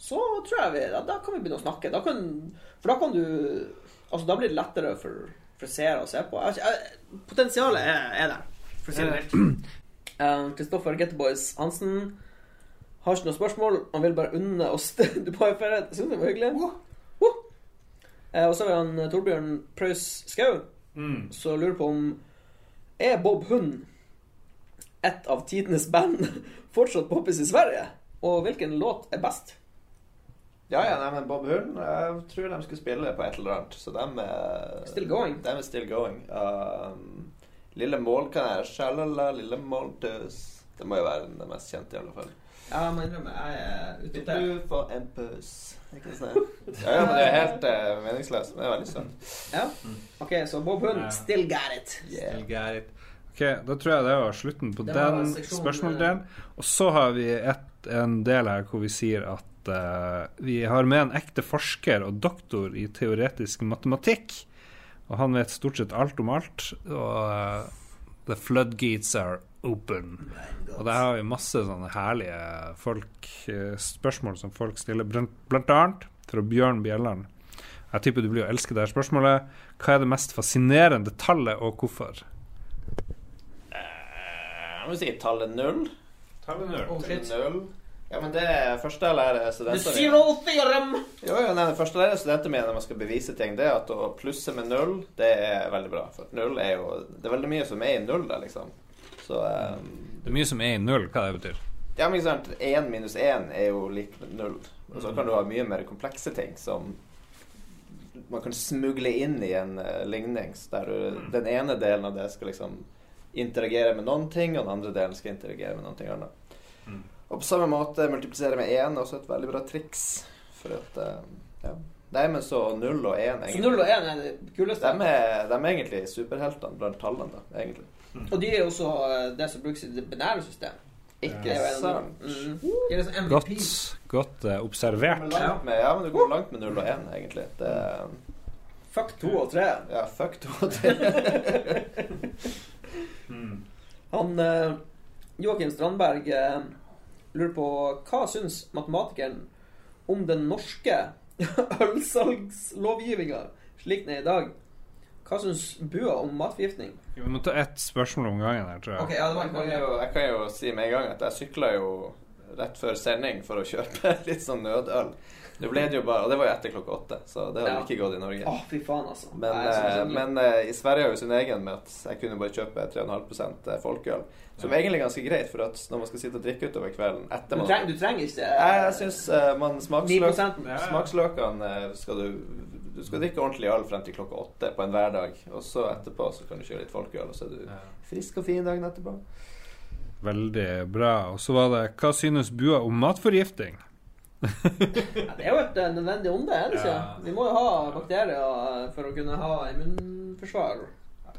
så tror jeg vi da, da kan vi begynne å snakke. Da kan, for da kan du Altså, da blir det lettere for, for seere å se på. Jeg, jeg, potensialet er, er der, for Kristoffer uh, Getboys. Eh, Kristoffer Getteboys Hansen har ikke noe spørsmål. Han vil bare unne oss Dubai-ferie. Det var hyggelig. Uh. Uh. og så har vi han eh, Torbjørn Preus Skau, som lurer på om Er Bob Hund et av tidenes band fortsatt poppis i Sverige? Og hvilken låt er best? Ja, ja, nei, men Bob Hund Jeg tror de skulle spille på et eller annet, så de er Still going. De er still going. Um, lille mål kan jeg Sjalala, lille måltøs. Det må jo være den mest kjente, i alle fall. Ja, jeg må innrømme, jeg er ute etter du får en pøs? Ikke sant? Ja, ja, men det er helt uh, meningsløst. Men det er veldig søtt. Ja? OK, så Bob Hund, Ja. still got it. Yeah. Ok, Da tror jeg det var slutten på Det var den spørsmålsdelen. Og så har vi et, en del her hvor vi sier at uh, vi har med en ekte forsker og doktor i teoretisk matematikk. Og han vet stort sett alt om alt. Og uh, the floodgates are open. Og der har vi masse sånne herlige folk, eh, spørsmål som folk stiller, blant, blant annet fra Bjørn Bjelland. Jeg tipper du blir å elske det her spørsmålet. Hva er det mest fascinerende tallet, og hvorfor? Jeg må si tallet null. Tallet null. Ja, men det er første jeg lærer The studenter zero theorem. Jo, jo, nei, det første jeg lærer studenter mine når man skal bevise ting, det er at å plusse med null, det er veldig bra. For null er jo Det er veldig mye som er i null der, liksom. Så um, Det er mye som er i null, hva det betyr. Ja, men ikke sant. Én minus én er jo lik null. Og så kan du ha mye mer komplekse ting som man kan smugle inn i en uh, ligning. der du, den ene delen av det skal liksom interagere med noen ting, og den andre delen skal interagere med noe annet. Og på samme måte multiplisere med én er også et veldig bra triks. For at uh, ja. Nei, men så null og én Så 0 og 1 er det kuleste. de er, de er egentlig superheltene blant tallene, da, egentlig. Og de er jo også eh, det som brukes i det binære systemet. Ikke av sant? Mm. Liksom Godt, godt uh, observert. Ja. med, ja, men du går langt med null og én, egentlig. Det, Fuck to og tre. ja, fuck to og tre. Han uh, Joakim Strandberg eh, lurer på hva syns matematikeren om den norske ølsalgslovgivninga slik den er i dag? Hva syns Bua om matforgiftning? Vi må ta ett spørsmål om gangen her, tror jeg. Okay, ja, det var Jeg kan, jo, jeg kan jo si med en gang at jeg sykla jo rett før sending for å kjøpe litt sånn nødøl. Det ble det jo bare, og det var jo etter klokka åtte, så det hadde Ja. ikke gått i Norge. Åh, fy faen, altså. Men, Nei, jeg eh, men uh, i Sverige har jo sin egen med at jeg kunne bare kjøpe 3,5 folkeøl. Som egentlig er ganske greit, for at når man skal sitte og drikke utover kvelden etter du, man treng, du trenger ikke Nei, Jeg syns uh, man smaksløk, Ja. Smaksløkene eh, skal du Du skal drikke ordentlig øl frem til klokka åtte på en hverdag. Og så etterpå så kan du kjøre litt folkeøl, og så er du frisk og fin dagen etterpå. Veldig bra. Og så var det Hva synes Bua om matforgifting? Ja, det er jo et nødvendig onde, er det ikke? Ja. Vi må jo ha bakterier eh, for å kunne ha immunforsvar.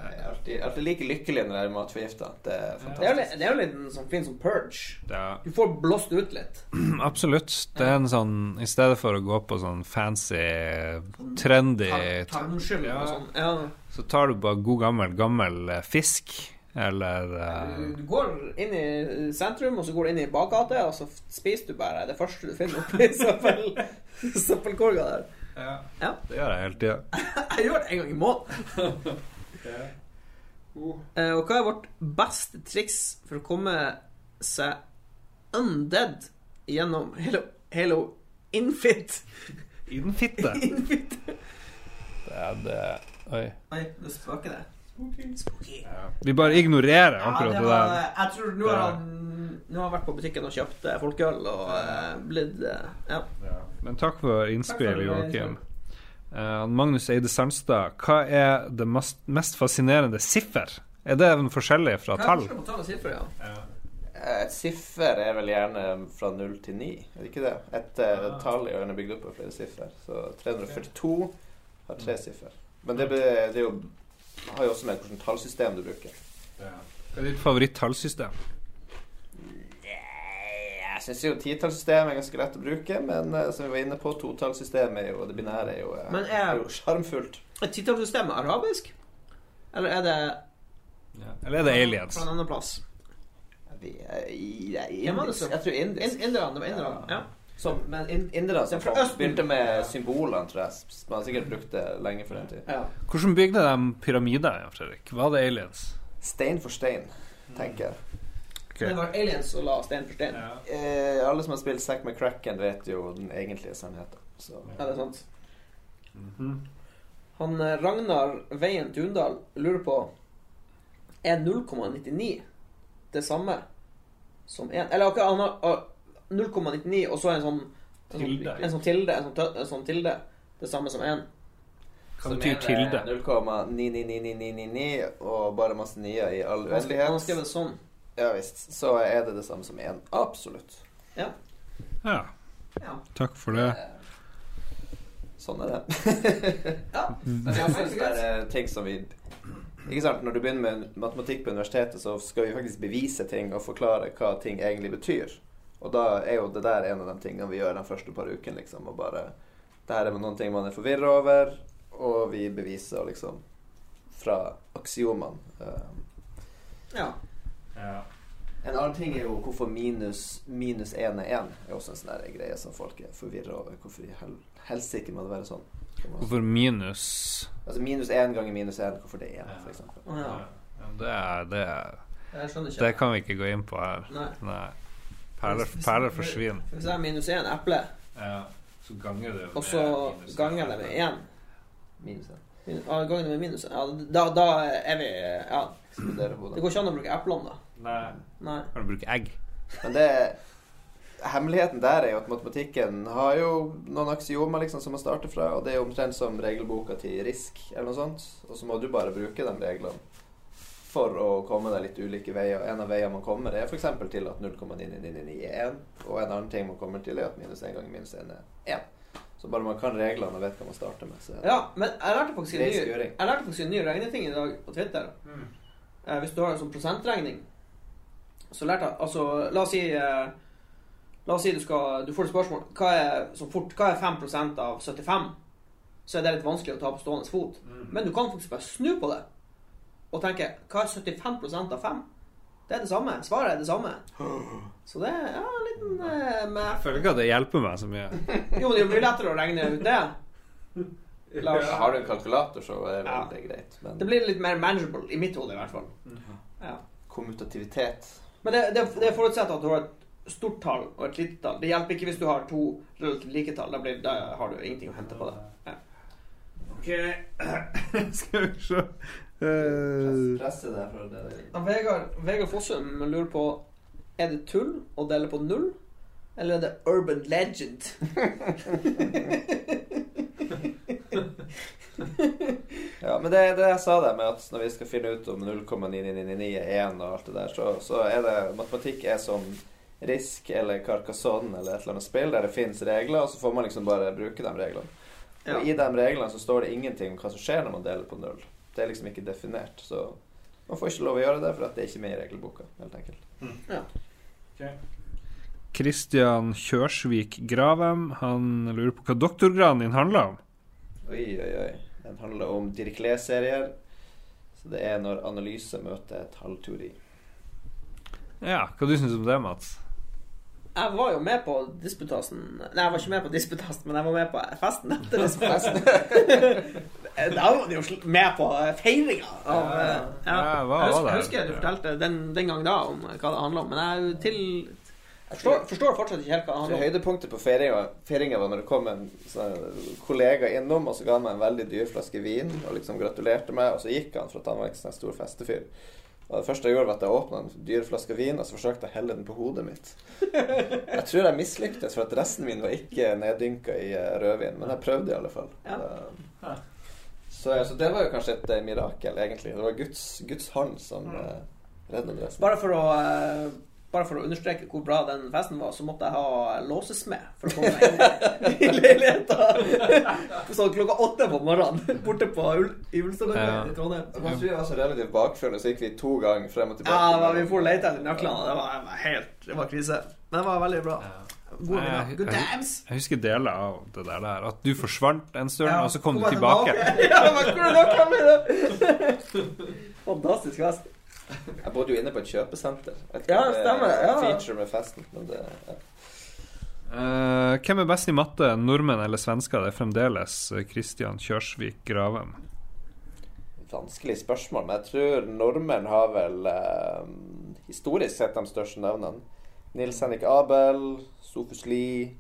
Jeg er alltid, alltid like lykkelig når jeg er matforgifta. Det er fantastisk. det er jo litt sånn fin som purge. Ja, Du får blåst ut litt. absolutt. Det er en sånn I stedet for å gå på sånn fancy, trendy Tar- Tarmskyld Ja. og sånn. Ja. Så tar du bare god gammel, gammel eh, fisk. Eller uh... Du, du går inn i sentrum, og så går du inn i bakgata, og så spiser du bare det første du finner oppi søppel, søppelkorga der. Ja. Det gjør jeg hele tida. Jeg gjør det en gang i måneden. Eh, og hva er vårt beste triks for å komme seg undead gjennom hele Halo Infit? Infitte? Infitte. Infit. Det er det Oi. Oi, det spøker det. Spooky. Vi bare ignorerer akkurat det det var, der. jeg tror nå har han Nå har han vært på butikken og kjøpt eh, folkeøl og uh, blitt uh, Ja. Men takk for innspillet innspill, Joakim. Uh, Magnus Eide Sandstad, hva er det mest, mest fascinerende siffer? Er det en forskjellig fra tall? siffer, ja? ja. Et siffer er vel gjerne fra null til ni, er det ikke det? Et eh, Ah. tall er gjerne bygd opp av flere siffer. Så 342 har tre siffer. Men det, det er jo, har jo også med hvilket tallsystem du bruker. Ja. Hva er ditt favoritt-tallsystem? Jeg syns jo titallssystemet er ganske lett å bruke, men eh, som vi var inne på, totallssystemet jo det binære er jo, eh, Men er- jo sjarmfullt. Er titallssystemet arabisk? Eller er det Eller er det aliens? fra en annen plass? Det Ja, det Jeg tror indisk. In- Inderne. Det var inderne. Ja. Som, men in, indere som fra Østen. begynte med symbolene, tror jeg. Man har sikkert brukt det lenge for den tid. ja. Hvordan bygde de pyramider, Jan Fredrik? Var det aliens? Stein for stein, tenker jeg. Det var aliens som la stein for stein. Eh, alle som har spilt Zack McCracken, vet jo den egentlige sannheten. Så Ja, det er sant. Han eh, Ragnar Veien Tundal lurer på Er 0,99 det samme som 1? Eller akkurat han har 0,99 og så en sånn en sånn- Tilde. En sånn tilde. En sånn, tø- en sånn tilde. Det samme som 1. Hva betyr tilde? 0,99999 og bare masse nye i all Han har skrevet sånn. Ja visst. Så er det det samme som én. Absolutt. Ja. Ja, ja. takk for det. Sånn er det. ja. Men jeg synes det er ting som vi Ikke sant, Når du begynner med matematikk på universitetet, så skal vi faktisk bevise ting og forklare hva ting egentlig betyr. Og da er jo det der en av de tingene vi gjør de første par ukene. liksom, og bare Det her er noen ting man er forvirra over, og vi beviser liksom fra aksiomene. Uh, ja. En annen ting er jo hvorfor minus minus én er én. er også en sånn der greie som folk er forvirra over. Hvorfor i hel helsike må det være sånn? Hvorfor minus Altså minus én ganger minus én, hvorfor det er én, eksempel. Ja. Ja, Det, er, det, er, det kan vi ikke gå inn på her. Nei. Nei. Perler, perler forsvinner. Hvis jeg er minus 1 eple, Ja, så ganger du og så ganger jeg det med 1 Minus én. Min- ganger det med minus ja, da, da er vi Ja. Det går ikke an å bruke eplene, da. Nei. Nei. Kan du bruke egg? Men det Hemmeligheten der er jo at matematikken har jo noen aksiomer liksom som man starter fra, og det er jo omtrent som regelboka til RISK eller noe sånt. Og så må du bare bruke de reglene for å komme deg litt ulike veier. En av veiene man kommer, er f.eks. til at 0,999 er 1, og en annen ting man kommer til, er at minus 1 ganger minus 1 er 1. Så bare man kan reglene og vet hva man starter med, så Ja, men jeg lærte faktisk en ny, jeg lærte faktisk en ny regneting i dag på Twitter. Eh, hvis du har en sånn prosentregning, så lærte jeg Altså, la oss si eh, La oss si du skal Du får et spørsmål Hva er så fort Hva er 5% av 75? Så er det litt vanskelig å ta på stående fot. Men du kan faktisk bare snu på det og tenke Hva er 75 av 5? Det er det samme. Svaret er det samme. Så det er ja, en liten eh, med, Jeg føler ikke at det hjelper meg så mye. Jo, det blir lettere å regne ut det. Lars. Har du en kalkulator, så er vel Ja. det greit. Men Det blir litt mer manageable, i mitt hode i hvert fall. Ja. kommutativitet Men det, det, det forutsetter at du har et stort tall og et lite tall. Det hjelper ikke hvis du har to relativt like tall. Da, blir, da har du ingenting å hente på det. Ja. Ok, skal vi se Eh, Presse det for det Ja, Vegard, Vegard Fossum lurer på Er det tull å dele på null, eller er det urban legend? Ja, men det er det jeg sa der med at når vi skal finne ut om 0,9999 er 1 og alt det der, så, så er det matematikk er som Risk eller Carcassonne eller et eller annet spill der det finnes regler, og så får man liksom bare bruke de reglene. Ja. Og i de reglene så står det ingenting om hva som skjer når man deler på null. Det er liksom ikke definert, så man får ikke lov å gjøre det for at det er ikke med i regelboka, helt enkelt. Kristian Kjørsvik Gravem Han lurer på hva doktorgraden din handler om. Oi, oi, oi. Den handler om Dirichlet-serier. Så det er når analyse møter tallteori. Ja, Hva du syns du om det, Mats? Jeg var jo med på disputasen Nei, jeg var ikke med på disputasen, men jeg var med på festen etter disputasen. da var du jo med på feiringa av eh, ja. Ja, Jeg husker, jeg husker du fortalte den, den gang da om hva det handla om, men jeg til Jeg forstår, forstår fortsatt ikke helt hva det handler om. høydepunktet på feiringa, feiringa var når det kom en sånn kollega innom, og så ga han meg en veldig dyr flaske vin og liksom gratulerte meg, og så gikk han for at han var ikke sånn stor festefyr. Og det første jeg gjorde, var at jeg åpna en dyr flaske vin, og så forsøkte jeg å helle den på hodet mitt. Jeg tror jeg mislyktes, for at resten min var ikke neddynka i eh, rødvin, men jeg prøvde i alle fall. Ja. Så, så, det var jo kanskje et eh, mirakel, egentlig. Det var Guds, Guds hånd som mm. redda meg. Bare for å eh, bare for å understreke hvor bra den festen var, så måtte jeg ha låsesmed for å komme meg inn i leiligheta. Så klokka åtte på morgenen borte på Ul- i Ulstadløkka Ja. i Trondheim. Mens vi var så relativt bakfulle, så gikk vi to ganger frem og tilbake. Ja, vi får lete etter nøklene. Det var, helt Det var krise. Men det var veldig bra. Gode Nei, jeg, jeg- Jeg husker deler av det der, der at du forsvant en stund, Ja, og så kom du tilbake. tilbake. ja, men? Fantastisk fest. Jeg bodde jo inne på et kjøpesenter. Jeg Ja, det er stemmer det, ja. Feature med festen, men det ja. uh, hvem er best i matte, nordmenn eller svensker? Det er fremdeles Kristian Christian Kjørsvik Gravem. Vanskelig spørsmål, men jeg tror nordmenn har vel uh, historisk sett de største navnene. Nils Henrik Abel, Sofus Lie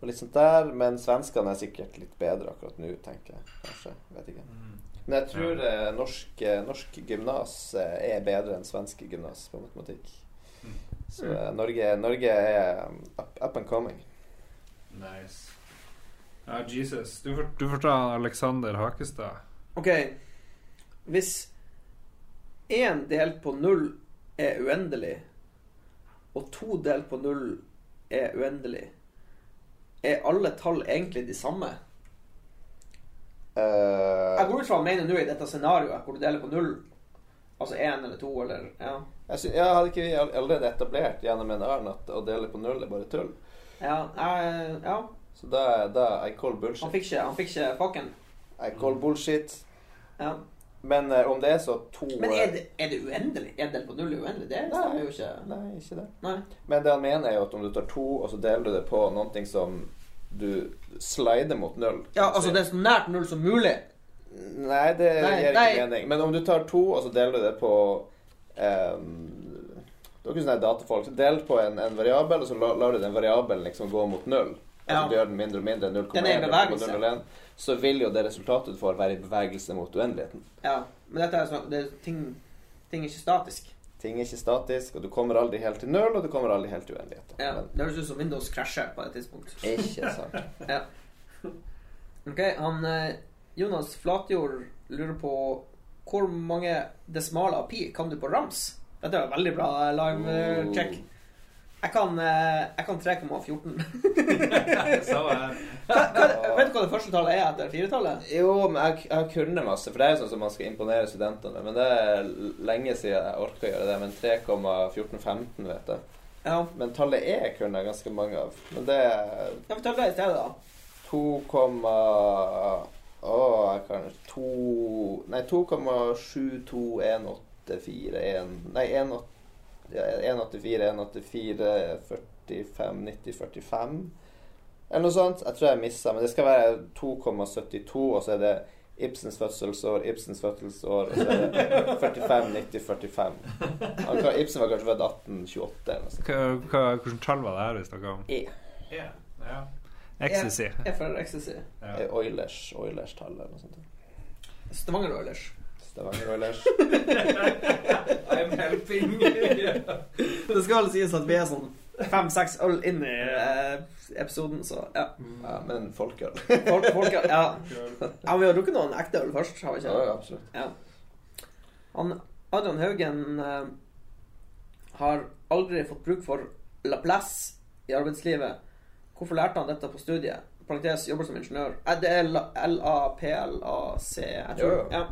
og litt sånt der. Men svenskene er sikkert litt bedre akkurat nå, tenker jeg. Kanskje. Vet ikke. Men jeg tror ja. norsk, eh, norsk gymnas eh, er bedre enn svenske gymnas på matematikk. Så mm. Norge, Norge er um, up, up and coming. Nice. Ja, Jesus. Du får, du får ta Alexander Hakestad. OK. Hvis én delt på null er uendelig, og to delt på null er uendelig, er alle tall egentlig de samme? Eh, Jeg går ut fra han mener nå i dette scenarioet hvor du deler på null, altså én eller to eller Ja. jeg synes, jeg hadde ikke allerede etablert gjennom en ørn at å dele på null er bare tull? Ja, jeg, ja. Så da, da I call Han bullshit. fikk ikke, han fikk ikke fucken. I call bullshit. Ja. Men uh, om det er så to Men er det, er det uendelig? Er delt på null uendelig? Det stemmer jo ikke. Nei, ikke det. Nei. Men det han mener, er jo at om du tar to, og så deler du det på noe som du slider mot null Ja, altså det er så nært null som mulig. Nei, det Nei, gir ikke mening. Men om du tar to, og så deler du det på um, du har ikke sånne datafolk. Del på en, en variabel, og så la- lar du den variabelen liksom gå mot null. Altså Ja. du gjør den mindre og mindre. 0,1 Den er i bevegelse. 0,01, Så vil jo det resultatet du får, være i bevegelse mot uendeligheten. Ja, men dette er sånn det er ting, ting er ikke statisk. Ting er ikke statisk, og du kommer aldri helt til null, og du kommer aldri helt til uendelighet. Ja, Men Det høres ut som Windows krasjer på et tidspunkt. ikke sant. Ja. Ok, han eh, Jonas Flatjord lurer på hvor mange desimaler av pi kan du på rams? Dette er veldig bra live-check. Jeg kan, eh, jeg kan 3,14. Så, eh, Hva- hva- Vet du hva det første tallet er etter firetallet? Jo, men jeg, jeg kunne masse, for det er jo sånn som man skal imponere studentene. Men det er lenge siden jeg orka å gjøre det. Men 3,1415 vet jeg. Ja. Men tallet E kunne jeg ganske mange av. Men det er ja det i stedet, da. 2, Å, jeg kan 2 Nei, 2,72184 Nei, 1,8 ja, 1,84, 1,84, 45, 90, 45 Eller noe sånt. Jeg tror jeg missa, men det skal være 2,72, og så er det Ibsens fødselsår, Ibsens fødselsår, og så er det 45, 90, 45. Han Ibsen var kanskje født 1828 eller noe sånt. hva, tall var det her vi snakka om? E. Yeah. ja. Ecstasy. Er for ecstasy. Eh, Oilers, Oilers-tall eller noe sånt. Stavanger Oilers. Stavanger Oilers. I'm helping. Det skal vel sies at vi er sånn fem-seks øl inn i eh, episoden, så ja. Ja, men folkeøl. Folk, folk, ja. ja, vi har drukket noen ekte øl først, har vi ikke? ja, absolutt. Ja. Han, Adrian Haugen eh, har aldri fått bruk for Laplace i arbeidslivet. Hvorfor lærte han dette på studiet? Parentes jobber som ingeniør. Eh, det er L-A-P-L-A-C, jeg tror. Ja.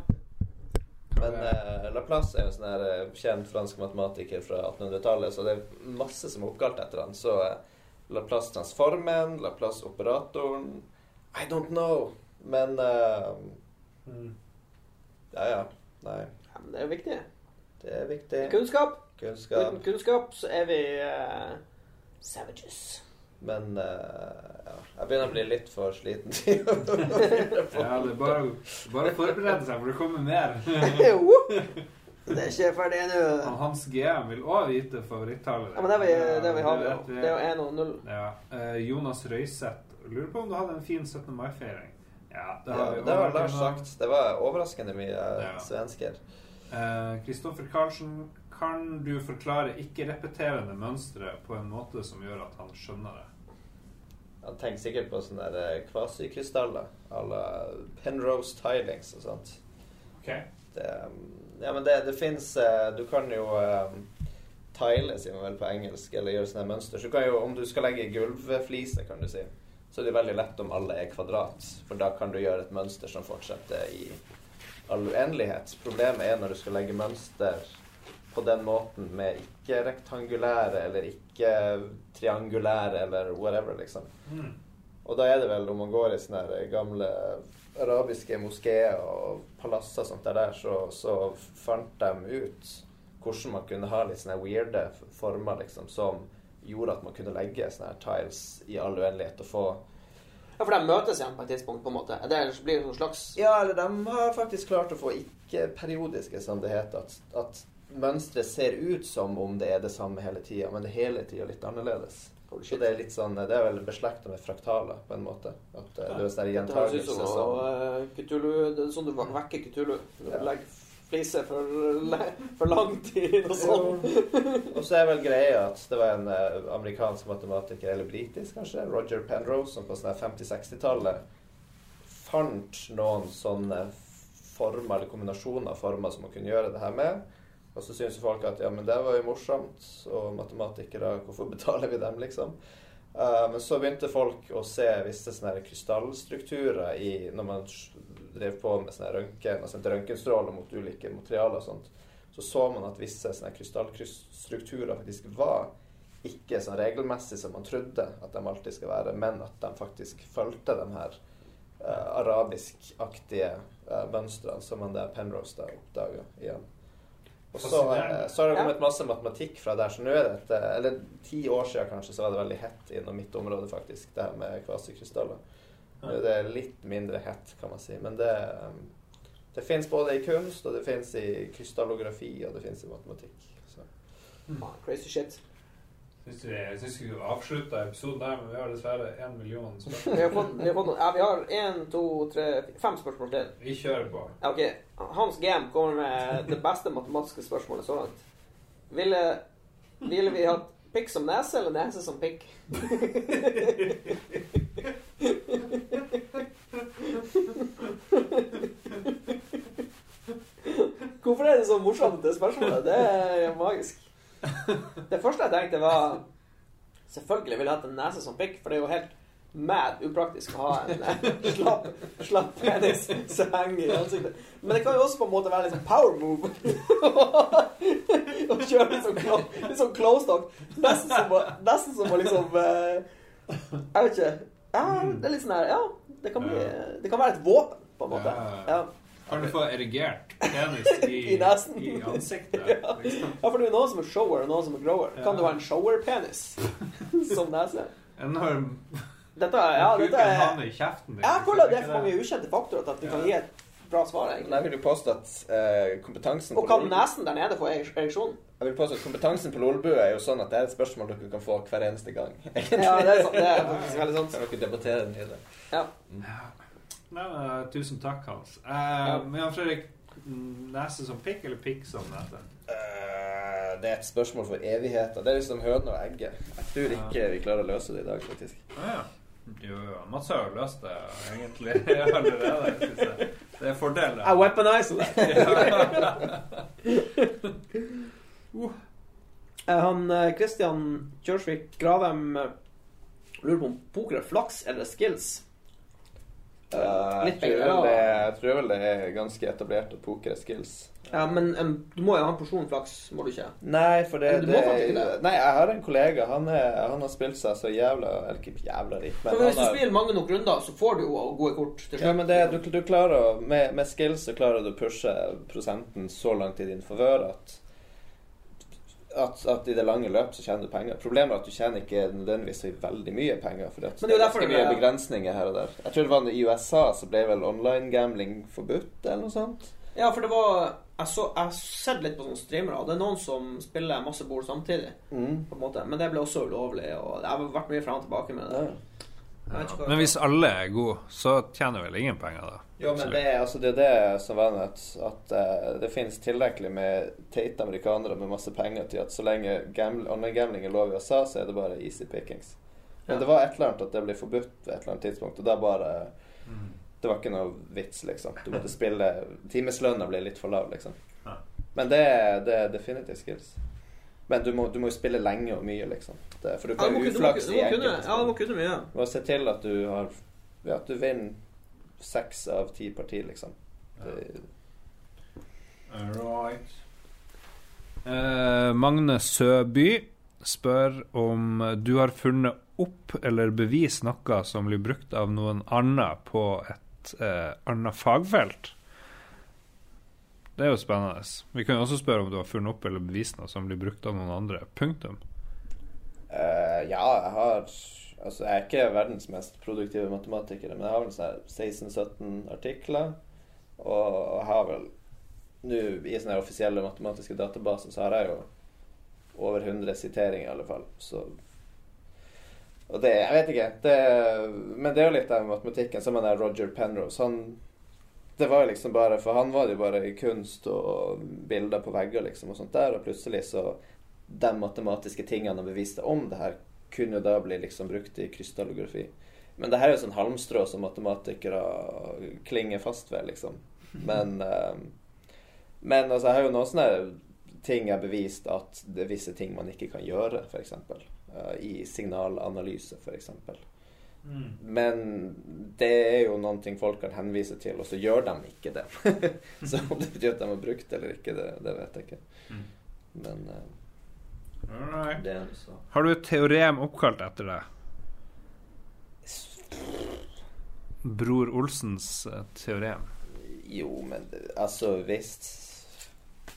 Men eh, Laplace er jo en sånn her eh, kjent fransk matematiker fra 1800-tallet, så det er masse som er oppkalt etter han. Så eh, Laplace-transformen, Laplace-operatoren I don't know. Men eh, Ja, ja. Nei, ja, men det er jo viktig. det er viktig. Kunnskap. Kunnskap. Uten kunnskap så er vi uh, savages. Men eh, ja, jeg begynner å bli litt for sliten. Ja, det er bare, bare å forberede seg, for det kommer mer. det er ikke ferdig ennå. Han Hans GM vil òg vite favorittallet. Ja, men det vi, det vi har. vi. Det er jo 1 0. Ja. Eh, Jonas Røiseth lurer på om du hadde en fin 17. mai-feiring. Ja, det ja, har ja, det har Lars sagt. Det var overraskende mye eh, Ja. svensker. Kristoffer Kristoffer Karlsen, kan du forklare ikke-repeterende mønstre på en måte som gjør at han skjønner det? Han tenker sikkert på sånne der, eh, kvasikrystaller à la Penrose tilings og sånt. Okay. Det, um, ja, men det, det fins Du kan jo um, tile, sier man vel på engelsk, eller gjøre sånne mønster. Så du kan jo, om du skal legge gulvfliser, kan du si, så er det veldig lett om alle er kvadrat. For da kan du gjøre et mønster som fortsetter i all uendelighet. Problemet er når du skal legge mønster på den måten med ikke rektangulære eller ikke triangulære eller whatever, liksom. Og da er det vel, om man går i sånne gamle arabiske moskeer og palasser og sånt der, der så, så fant de ut hvordan man kunne ha litt sånne weirde former, liksom, som gjorde at man kunne legge sånne her tiles i all uendelighet og få Ja, for de møtes igjen på et tidspunkt, på en måte. Det blir det noen slags Ja, eller de har faktisk klart å få ikke-periodiske, som det heter. At, at mønsteret ser ut som om det er det samme hele tida, men det er hele tida litt annerledes. Så det er litt sånn, det er vel beslekta med fraktaler, på en måte. At eh, det er sånn gjentagelse som som uh, Cthulhu Det er sånn du vekker Kutulu. Ja. for, for lang tid og sånn. Og så er vel greia at det var en eh, amerikansk matematiker, eller britisk kanskje, Roger Penrose, som på sånn 50-60-tallet fant noen sånne former, eller kombinasjoner av former som man kunne gjøre det her med. Og så syns folk at ja, men det var jo morsomt, og matematikere, hvorfor betaler vi dem, liksom? Uh, men så begynte folk å se visse sånne krystallstrukturer i Når man drev på med sånne røntgen, altså røntgenstråler mot ulike materialer og sånt, så så man at visse sånne krystallstrukturer faktisk var ikke sånn regelmessig som man trodde at de alltid skal være, men at de faktisk fulgte de her uh, arabiskaktige uh, mønstrene som man der Penrose da oppdaga igjen. Og så, eh, så har det kommet masse matematikk fra der, så nå er det et, eh, Eller ti år siden kanskje, så var det veldig hett innom mitt område, faktisk, det her med kvasikrystaller. Nå er Det litt mindre hett, kan man si. Men det, um, det fins både i kunst, og det fins i krystallografi, og det fins i matematikk. Så. Mm. Crazy shit. Syns vi, syns vi avslutta episoden der, men vi har dessverre én million spørsmål. Vi har fått, vi har fått Ja, vi har én, to, tre, fem spørsmål til. Vi kjører på. Ja, ok. Hans GM kommer med det beste matematiske spørsmålet så langt. Ville, ville vi hatt pikk som nese eller nese som pikk? Hvorfor er det så morsomt, det spørsmålet? Det er magisk. Det første jeg tenkte, var Selvfølgelig ville jeg hatt en nese som pikk, for det er jo helt mad upraktisk å ha en eh, slapp, slapp penis som henger i ansiktet. Men det kan jo også på en måte være litt sånn power move. Å kjøre litt sånn, clo litt sånn close talk. Nesten som å, nesten som å liksom eh, Jeg vet ikke. Ja, det er litt sånn her Ja, det kan, bli, det kan være et våpen, på en måte. Ja. Ja. Kan du få erigert penis i, I nesen. i ansiktet? Ja. Liksom. Ja, for det er noen som er shower, og noen som er grower. Kan du ha en shower-penis som nese? Enorm Dette er, ja, dette er han i kjeften din. Jeg føler det er for mange ukjente faktorer til at vi kan gi et bra svar, egentlig. jeg vil jo påstå at eh, kompetansen Og kan nesen der nede få ereksjon? Jeg vil påstå at kompetansen på Lolbu er jo sånn at det er et spørsmål dere kan få hver eneste gang. Ja, det er, sant, det er faktisk veldig sant. Kan dere debattere den videre? Ja. Nei, men, tusen takk, Hans. Eh, Men Jan Fredrik, nese som pikk eller pikk som nese? Uh, det er et spørsmål for evigheter. Det er liksom høna og egget. Jeg tror ikke vi klarer å løse det i dag, faktisk. Uh, ja. Jo, jo. Mats har jo løst det egentlig allerede. jeg. Det er fordelen. Jeg weaponizer det. Eh, Han Christian Kjørsvik Gravem lurer på om poker er flaks eller skills. Eh, Litt jeg, tror det, jeg tror vel det er ganske etablert at poker er skills. Ja, men um, du må jo ha en porsjon flaks, må du ikke? Nei, for det, det det. Nei, jeg har en kollega. Han, er, han har spilt seg så jævla Eller ikke jævla rik, men For hvis du har spiller mange nok runder, så får du jo gode kort til. Ja, men det, du, du klarer å med, med skills så klarer du å pushe prosenten så langt i din favør at, at at i det lange løp så tjener du penger. Problemet er at du tjener ikke nødvendigvis så veldig mye penger. For det, det er ganske mye begrensninger her og der. Jeg tror det var i USA så ble vel online gambling forbudt, eller noe sånt. Ja, for det var Jeg så, har sett litt på sånne streamere, det er noen som spiller masse bord samtidig. Mm. på en måte Men det ble også ulovlig, og jeg har vært mye fram og tilbake med det. Ja. Hva- Men hvis alle er gode, så tjener vel ingen penger, da? Jo, men det er, altså, det er det som vennet at, at eh, det finnes tilrekkelig med teite amerikanere med masse penger til at så lenge gamble, online-gambling er lov i USA, så er det bare easy pickings. Men Ja. det var et eller annet at det ble forbudt ved et eller annet tidspunkt, og da bare Mm. Det var ikke noe vits, liksom. Du måtte spille Timeslønna ble litt for lav, liksom. Ja. Men det, det er definitivt skills. Men du må, du må jo spille lenge og mye, liksom. Det, for du Ja, får du uflaks i enkelte ja, du må spill. kunne mye. Du må se til at du har Ja, at du vinner seks av ti partier, liksom. Det, Alright. Uh, Magne Søby spør om du har funnet opp eller bevist noe som blir brukt av noen annen på et uh, annet fagfelt. Det er jo spennende. Vi kan også spørre om du har funnet opp eller bevist noe som blir brukt av noen andre. Punktum. Uh, ja, jeg har Altså, jeg er ikke verdens mest produktive matematiker, men jeg har vel sånn 16-17 artikler. Og har vel nå i sånne offisielle matematiske databaser så har jeg jo over 100 siteringer i alle fall. Så Og det Jeg vet ikke. Det, men det er jo litt av matematikken. Som han der Roger Penrose. Han Det var liksom bare For han var det jo bare i kunst og bilder på vegger liksom og sånt der, og plutselig så de matematiske tingene han beviste om det her, kunne da bli liksom brukt i krystallografi. Men det her er jo sånn halmstrå som matematikere klinger fast ved, liksom. Men eh, Men altså, jeg har jo noen sånne ting jeg har bevist at det er visse ting man ikke kan gjøre, f.eks. Uh, I signalanalyse, f.eks. Men det er jo noen ting folk kan henvise til, og så gjør de ikke det. så om det betyr at de har brukt det eller ikke, det, det vet jeg ikke. Mm. Men uh, det så. Har du et teorem oppkalt etter deg? Bror Olsens eh, teorem. Jo, men altså visst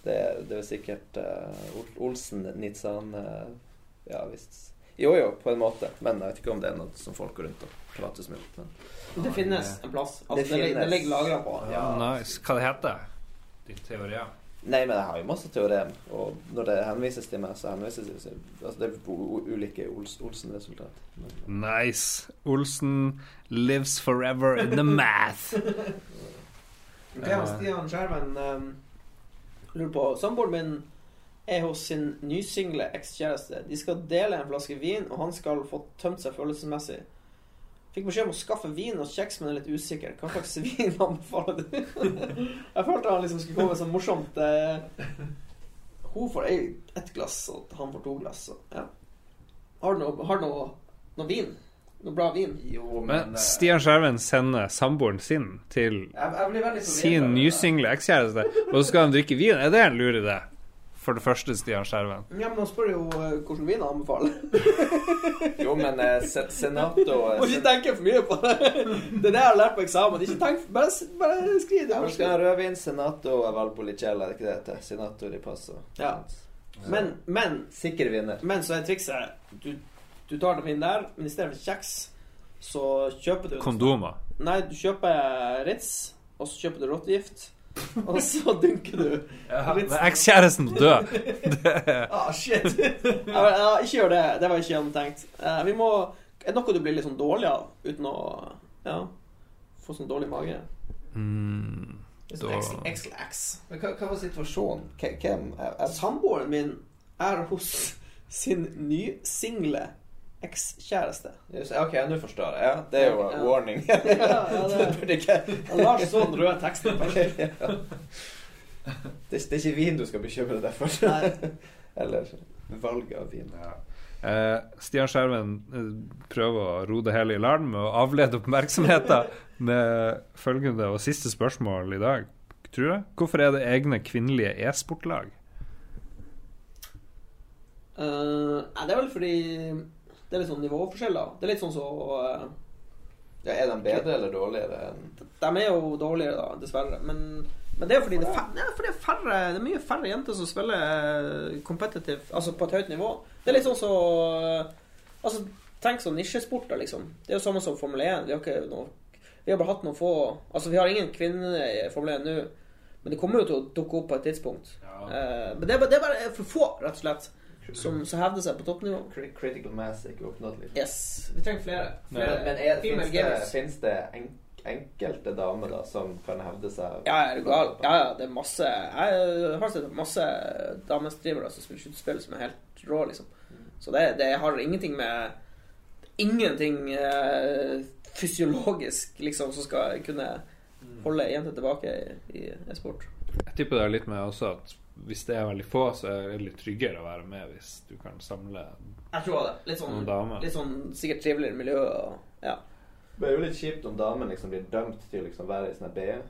Det, det er sikkert uh, Olsen, Nitsan uh, Ja visst. Jo jo, på en måte. Men jeg vet ikke om det er noe som folk går rundt og prater så mye om. Men Det finnes en plass. Altså, Det det, ligger- det ligger lagra på. Ja. Nice. Hva det heter Ditt teori? Nei, men jeg har jo masse teorem, og når det henvises til meg, så henvises det til altså, Det er ulike Olsen-resultat. Nice. Olsen lives forever in the math. Ok, Stian Skjerven um, lurer på Samboeren min er hos sin nysingle ekskjæreste. De skal dele en flaske vin, og han skal få tømt seg følelsesmessig. Fikk beskjed om å skaffe vin og kjeks, men er litt usikker. Hva slags vin anbefaler du? Jeg følte han liksom skulle komme med sånn morsomt eh, Hun får ett glass, og han får to glass. Og, ja. Har du noe, har du noe, noe vin? Noe bra vin? Jo, Men eh, Stian Skjerven sender samboeren sin til jeg, jeg sin nysingle ekskjæreste, og så skal han drikke vin. Er det en lur idé? For det første, Stian Skjerven. Ja, men han spør jo eh, hvilken vin han anbefaler. Jo, men eh, se- Senato eh, Må ikke tenke for mye på det. Det er det jeg har lært på eksamen. Ikke tenk, bare, bare skriv det. Hvor skal ha rødvin? Senato og Valpolicella, er det ikke det heter? Senato di Passo. Ja. Men, men, Sikker vinner. men så er trikset du, du tar den vinen der, men i stedet for kjeks, så kjøper du Kondomer. Nei, du kjøper Ritz, og så kjøper du rottegift, og så dunker du. Men Ekskjæresten død. Ah, shit. ja, men, ja, ikke gjør det. Det var ikke gjennomtenkt. Eh, vi må Er det noe du blir litt sånn dårlig av uten å ja, få sånn dårlig mage? Mm, Litt sånn Da- XLX. Men hva, hva var situasjonen? Hvem? er, er, Samboeren min er hos sin nysingle ekskjæreste. Ok, nå forstår jeg. Ja, det er jo Ja. warning. Ja, ja, det- det burde ikke Lars så den røde teksten okay, ja. det, det er ikke vin du skal bekymre deg for. Eller valget av vin. Eh, Stian Skjerven eh, prøver å ro det hele i land med å avlede oppmerksomheten med følgende og siste spørsmål i dag. Tror jeg. Hvorfor er det egne kvinnelige e-sportlag? Uh, det er vel fordi det er litt sånn nivåforskjeller. Det er litt sånn så uh, Ja, er de bedre eller dårligere enn De er jo dårligere, da, dessverre. Men, men det er jo fordi det er, fordi det, er færre, det er mye færre jenter som spiller eh, competitive, altså på et høyt nivå. Det er litt sånn så Altså, tenk sånn nisjesporter, liksom. Det er jo samme som Formel 1. Vi har ikke noe Vi har bare hatt noen få Altså, vi har ingen kvinner i Formel 1 nå, men det kommer jo til å dukke opp på et tidspunkt. Eh, men det er, bare, det er bare for få, rett og slett, som, som hevder seg på toppnivå. Critical mass er ikke oppnådd? Yes. Vi trenger flere. flere Men, men er, finnes, det, finnes det en, enkelte damer da som kan hevde seg Ja, er du gal? Ja, ja, det er masse Jeg har sett masse damestreamere som spiller skytespill som er helt rå, liksom. Så det, det har ingenting med Ingenting eh, fysiologisk, liksom, som skal kunne holde jenter tilbake i, i e-sport. Jeg tipper det er litt med også at hvis det er veldig få, så er det litt tryggere å være med hvis du kan samle Jeg tror det. Litt sånn, noen damer. litt sånn sikkert triveligere miljø. Og, ja. Det er jo litt kjipt om damen liksom blir dømt til liksom å være i sånn B-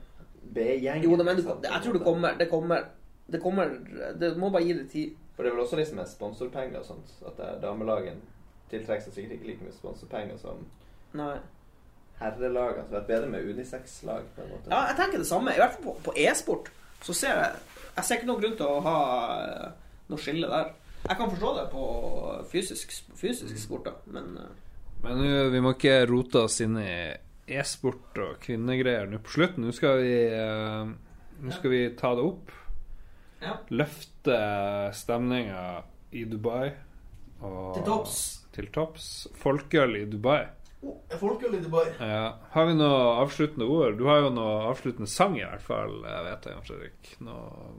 B-gjeng. Jo, men du, liksom, jeg tror det kommer Det kommer Det kommer Det må bare gi det tid. For det er vel også liksom med sponsorpenger og sånt, at er damelagen tiltrekker seg sikkert ikke like mye sponsorpenger som Nei. herrelagene. Så det er bedre med unisex-lag, på en måte. Ja, jeg tenker det samme. I hvert fall på, på e-sport. Så ser jeg Jeg ser ikke noen grunn til å ha eh, noe skille der. Jeg kan forstå det på fysisk, fysisk sport, da, men eh, Men vi må ikke rote oss inn i e-sport og kvinnegreier nå på slutten. Nå skal vi eh, Nå skal vi ta det opp. Ja. Løfte stemninga i Dubai. Og Til topps. Til topps. Folkeøl i Dubai. Folkeøl i Dubai. Ja. Har vi noe avsluttende ord? Du har jo noe avsluttende sang, i hvert fall. Jeg vet det, Jan Fredrik. Noe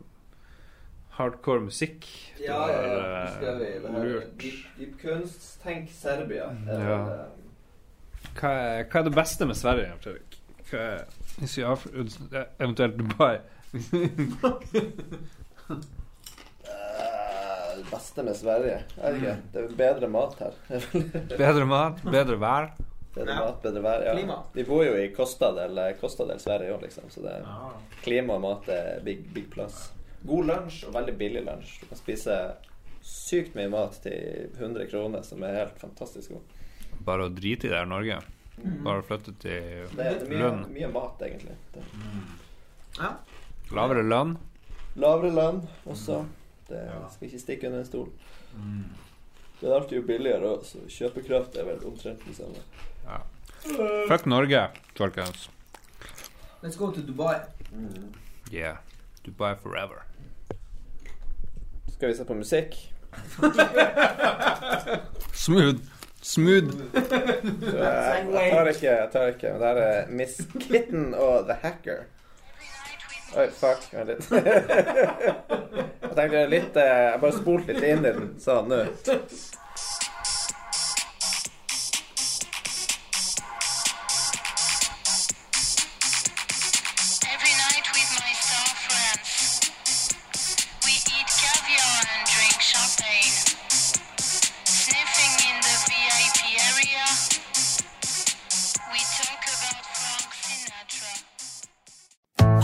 hardcore musikk. Ja, ja, ja. eh, skal vi det her lurt. dyp, dyp kunst. Tenk Serbia. Er Ja. eh, Hva er, hva er det beste med Sverige, Jan Fredrik? Hva er, hvis vi avslutter Eventuelt Dubai. eh, det beste med Sverige Er det ikke. Det er bedre mat her. Bedre mat, bedre vær. Bedre Ja. mat, bedre vær. Ja. Klima. Vi bor jo i Kostadel, Kostadel Sverige òg, liksom. Så det er klima og mat er big, big plass. God lunsj og veldig billig lunsj. Du kan spise sykt mye mat til 100 kroner, som er helt fantastisk god. Bare å drite i det her Norge. Bare flytte til Det er, det er mye, lønn. mye mat, egentlig. Det. Ja. Lavere lønn. Lavere lønn også. Det skal ikke stikke under en stol. Det er alltid jo billigere òg, så kjøpekraft er vel omtrent det samme. Ja. Fuck Norge, folkens. Let's go to Dubai. Yeah. Dubai forever. Skal vi se på musikk? Smooth. Smooth. Jeg, tar ikke, jeg tar ikke. Men det her er Miss Kitten og The Hacker. Oi, fuck. Vent litt. jeg tenkte litt eh, Jeg bare spolte litt inn i den sånn nå.